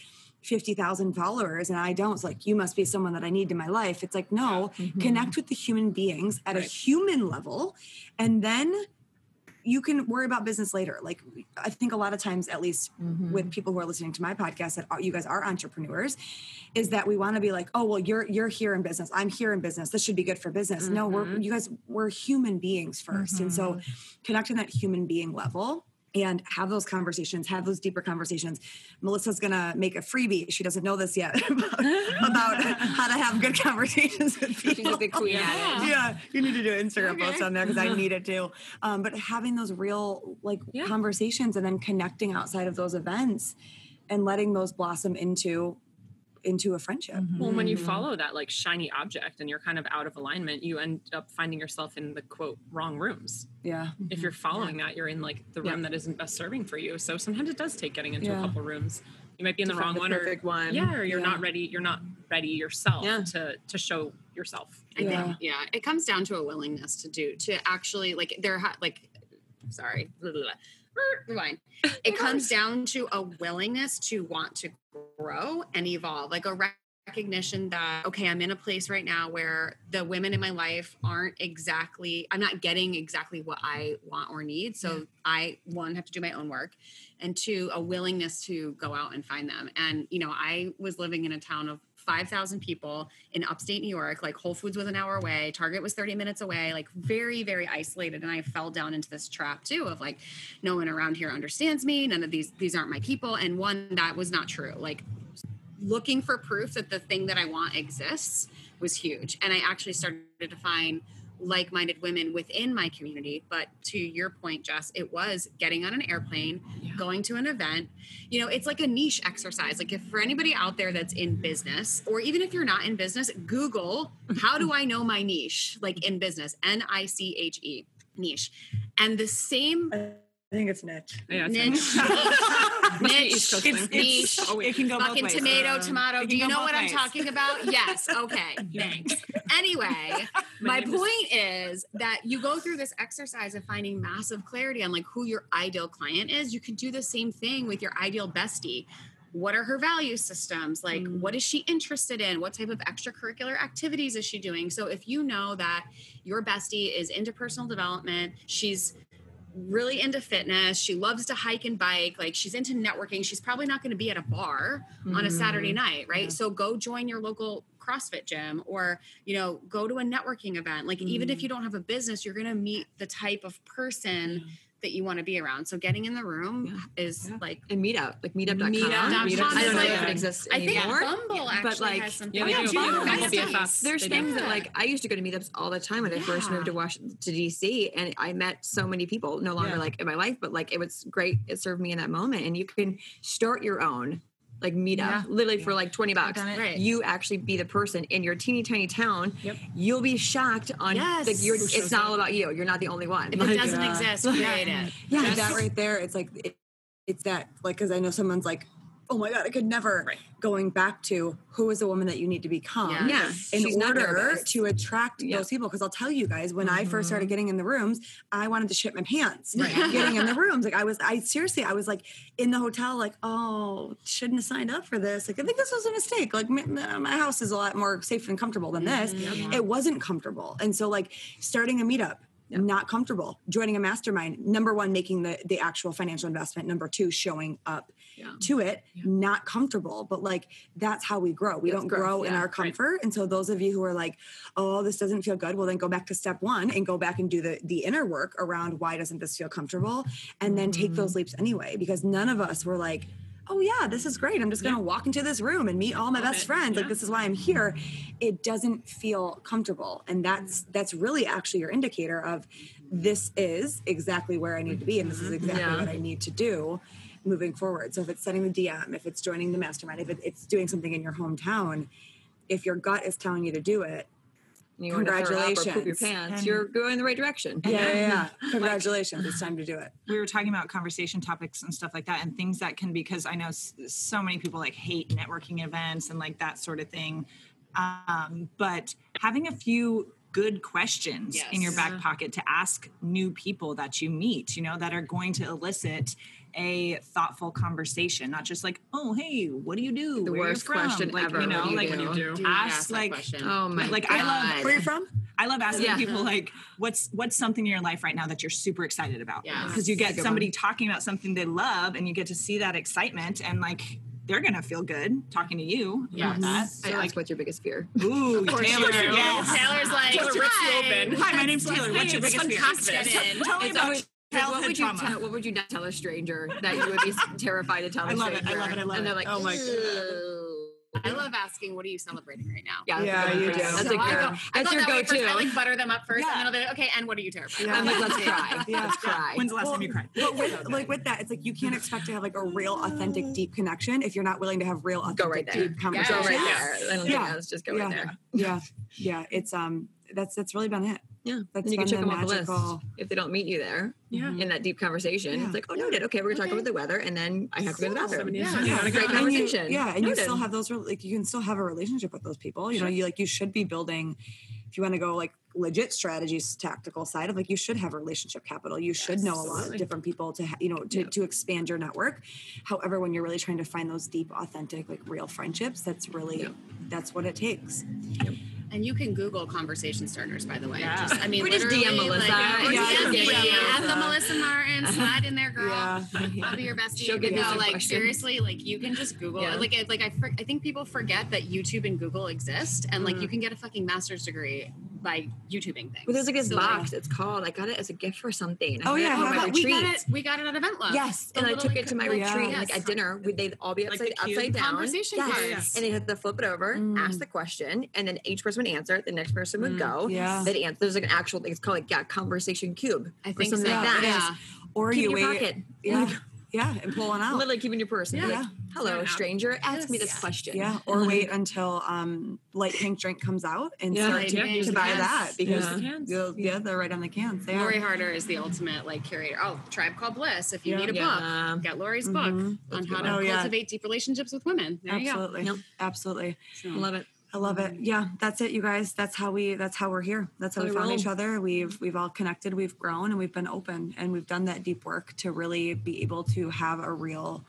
50,000 followers and I don't. It's like, you must be someone that I need in my life. It's like, no, mm-hmm. connect with the human beings at a human level. And then you can worry about business later. Like, I think a lot of times, at least mm-hmm. with people who are listening to my podcast, that are, you guys are entrepreneurs, is that we want to be like, oh, well, you're you're here in business. I'm here in business. This should be good for business. No, we're mm-hmm. you guys we're human beings 1st and so mm-hmm. connecting that human being level and have those conversations, have those deeper conversations. Melissa's gonna make a freebie. She doesn't know this yet about, about how to have good conversations with people. She's the queen it. Yeah, you need to do an Instagram post on there because I need it too. Um, but having those real like Yeah. conversations and then connecting outside of those events and letting those blossom into into a friendship. Mm-hmm. Well, when you mm-hmm. follow that like shiny object and you're kind of out of alignment, you end up finding yourself in the quote wrong rooms. Yeah. If you're mm-hmm. following that, you're in like the room that isn't best serving for you. So sometimes it does take getting into Yeah. a couple rooms. You might be in the wrong find one, perfect or one. yeah, or you're Yeah. not ready. You're not ready yourself Yeah. to to show yourself. I think yeah, it comes down to a willingness to do to actually like there ha- like sorry, blah, blah, blah. Rewind. It comes down to a willingness to want to grow and evolve, like a recognition that okay, I'm in a place right now where the women in my life aren't exactly I'm not getting exactly what I want or need. So I one have to do my own work and two a willingness to go out and find them. And you know, I was living in a town of 5,000 people in upstate New York. Like Whole Foods was an hour away, Target was 30 minutes away, like very, very isolated. And I fell down into this trap too of like, no one around here understands me. None of these, these aren't my people. And one, that was not true. Like looking for proof that the thing that I want exists was huge. And I actually started to find like-minded women within my community but to your point jess it was getting on an airplane going to an event. You know it's like a niche exercise. Like if for anybody out there that's in business or even if you're not in business google how do i know my niche? Like in business. N-i-c-h-e niche. And the same I think it's niche. Yeah, it's niche Must be niche East Coast It's. Niche. Oh, wait. it can go both fucking ways. tomato, tomato. Do you know both what I'm talking about? Yes. Okay. Thanks. Anyway, my name is- point is that you go through this exercise of finding massive clarity on like who your ideal client is. You could do the same thing with your ideal bestie. What are her value systems? Like, mm. what is she interested in? What type of extracurricular activities is she doing? So, if you know that your bestie is into personal development, she's really into fitness. She loves to hike and bike. Like she's into networking. She's probably not going to be at a bar on a mm-hmm. Saturday night, right? So go join your local CrossFit gym or, you know, go to a networking event. Like even if mm-hmm. you don't have a business, you're going to meet the type of person that you want to be around. So getting in the room is like and meetup, like meetup.com. Meetup.com I don't know is if it exists I think anymore. Bumble actually but like, has some Yeah, they things. do. Oh, Bumble that's there's They do. things that like I used to go to meetups all the time when I first moved to Washington to DC, and I met so many people. No longer Yeah. like in my life, but like it was great. It served me in that moment, and you can start your own like meetup, Yeah. literally for like twenty bucks. Right. You actually be the person in your teeny tiny town. Yep. You'll be shocked on Yes. like you're, You're it's not all about you. You're not the only one. If Like, it doesn't Yeah. exist, create it. Yeah, Just- that right there. It's like it, it's that like because I know someone's like, oh my god, I could never. Right. Going back to who is the woman that you need to become. Yeah. yeah, in she's not order to attract Yeah. those people. Because I'll tell you guys, when I first started mm-hmm. getting in the rooms, I wanted to shit my pants. Right. getting in the rooms, like I was, I seriously, I was like in the hotel, like, oh, shouldn't have signed up for this. Like, I think this was a mistake. Like, my, my house is a lot more safe and comfortable than this. Mm-hmm. It wasn't comfortable, and so like starting a meetup. Not comfortable joining a mastermind. Number one, making the the actual financial investment. Number two, showing up Yeah. to it. Not comfortable, but like that's how we grow. We That's don't grow in yeah, our right. comfort. And so those of you who are like, oh, this doesn't feel good, well then go back to step one and go back and do the the inner work around why doesn't this feel comfortable, and then take Mm-hmm. those leaps anyway. Because none of us were like. Oh yeah, this is great. I'm just gonna walk into this room and meet all my best it. friends. Like this is why I'm here. It doesn't feel comfortable, and that's that's really actually your indicator of this is exactly where I need to be, and this is mm-hmm. exactly Yeah. what I need to do moving forward. So if it's setting the DM, if it's joining the mastermind, if it, it's doing something in your hometown, if your gut is telling you to do it, You want to throw up or poop your Congratulations. pants. And- You're going in the right direction. yeah, yeah, yeah. Congratulations, it's time to do it. we were talking about conversation topics and stuff like that and things that can because i know so many people like hate networking events and like that sort of thing um, but having a few good questions in your back pocket to ask new people that you meet you know that are going to elicit a thoughtful conversation not just like oh hey what do you do The Where you worst from? question like ever, you know what do you like do? What do you do? Do ask, ask like. Oh my Like, god. I love- Where are you from? I love asking Yeah. people like, what's what's something in your life right now that you're super excited about? Yes. Because you get good somebody talking about something they love, and you get to see that excitement, and like they're gonna feel good talking to you about that. I So, ask what's your biggest fear? like, ooh, course Taylor, yes. Taylor's like, Taylor Rick's "Hi." open. Hi, my name's Taylor. What's your biggest fear? let's Get in. Tell me It's about always- Like, what childhood would you tell? What would you not tell a stranger that you would be terrified to tell? a I love it, I love it, I love and they're it. like, Oh my "Ooh." I love asking, "What are you celebrating right now?" Yeah, Yeah, that's you do. That's So a I good. go- That's go your that go-to. I like butter them up first, Yeah. and then I'll be like, "Okay, and what are you terrified?" Yeah. I'm like, let's cry. Yeah. Let's cry. When's the last Well, time you cried? But with like with that, it's like you can't expect to have like a real authentic deep connection if you're not willing to have real authentic Go right there. deep Go right there. I don't Yeah. think else. Just go yeah, right there. yeah, yeah. It's um, that's that's really been it. Yeah. That's and you can check the them off the list if they don't meet you there Yeah. in that deep conversation. Yeah. It's like, oh, noted. Okay, we're gonna talk about the weather, and then I have to go to the bathroom. Somebody- Yeah. Yeah. Great. And you- conversation. yeah, and you still have those like you can still have a relationship with those people. You know, you like you should be building. If you want to go like legit strategies, tactical side of like you should have relationship capital. You should know a lot of different people to ha- you know to, Yep. to expand your network. However, when you're really trying to find those deep, authentic, like real friendships, that's really Yep. that's what it takes. And you can Google conversation starters, by the way. Yeah. Just, I mean, Or just DM Melissa. Like, or Yeah, DM just me at the Melissa. Melissa Martin. Slide in there, girl. Yeah. I'll be your bestie. She'll give But you no, like questions. seriously, like you can just Google. Yeah. Like, I- like I, for, I think people forget that YouTube and Google exist, and like Mhm. you can get a fucking master's degree by YouTubing things. But there's like this So, box. It's called. I got it as a gift for something. I Oh, it yeah, how about- we got it. We got it at Event Love. Yes. The and I took like, it to my Yeah. retreat. yes. Like at dinner, would they all be upside upside down? Conversation Yes. cards. And they had to flip it over, Mm. ask the question, and then each person would answer it. The next person would Mm. go. Yeah. They'd answer. There's like an actual thing. It's called like yeah, conversation cube. I or think something so. like that. Yeah. Or Keep you wait. pocket. Yeah. Yeah. And pull one out. Literally keeping your purse. and Yeah. like, Hello, Yeah. stranger. Ask me this Yes. question. Yeah, or wait until um, light pink drink comes out and Yeah. start to, to buy cans. that because Use the cans. they'll- yeah, they're right on the cans. They Lori are. Harder is the ultimate like curator. Oh, Tribe Called Bliss. If you Yeah. need a Yeah. book, get Lori's Mhm. book on how to Oh, yeah. cultivate deep relationships with women. There Absolutely, Yep. absolutely. you go. Love it. I love it. Yeah, that's it, you guys. That's how we. That's how we're here. That's how we found each other. We've we've all connected. We've grown, and we've been open, and we've done that deep work to really be able to have a real,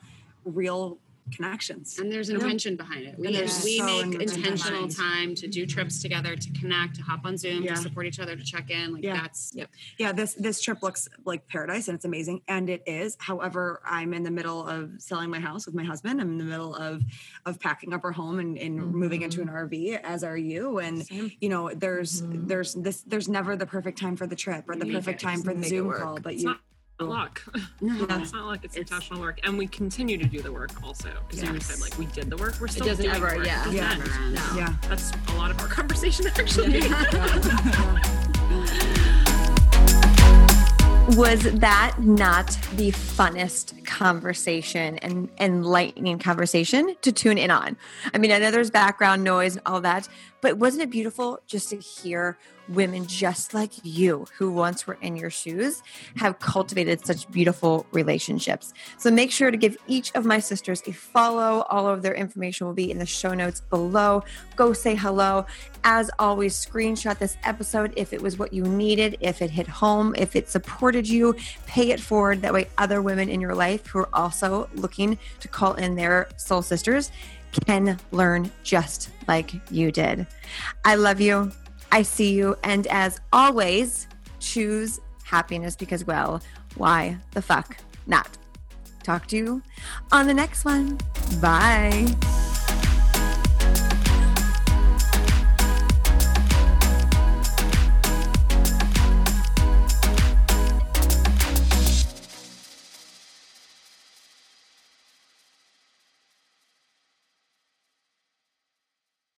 real connections. And there's an intention behind it. We, And there's we so make intentional time to do trips together, to connect, to hop on Zoom, Yeah. to support each other, to check in. Like Yeah. that's yeah this this trip looks like paradise and it's amazing and it is however i'm in the middle of selling my house with my husband i'm in the middle of of packing up our home and, and moving into an rv as are you and Same. you know there's Mhm. there's this there's never the perfect time for the trip or the perfect time for the zoom call but It's you not Oh. luck. no. It's not luck. It's, It's- intentional work, and we continue to do the work also. Because you said like we did the work. We're It still doesn't doing ever. work. Yeah. It Yeah. end. No. yeah That's a lot of our conversation actually. Was that not the funnest conversation and enlightening conversation to tune in on? I mean, I know there's background noise and all that, but wasn't it beautiful just to hear women just like you who once were in your shoes have cultivated such beautiful relationships? So make sure to give each of my sisters a follow. All of their information will be in the show notes below. Go say hello. As always, screenshot this episode if it was what you needed, if it hit home, if it supported you, pay it forward. That way, other women in your life who are also looking to call in their soul sisters can learn just like you did. I love you. I see you. And as always, choose happiness because, well, why the fuck not? Talk to you on the next one. Bye.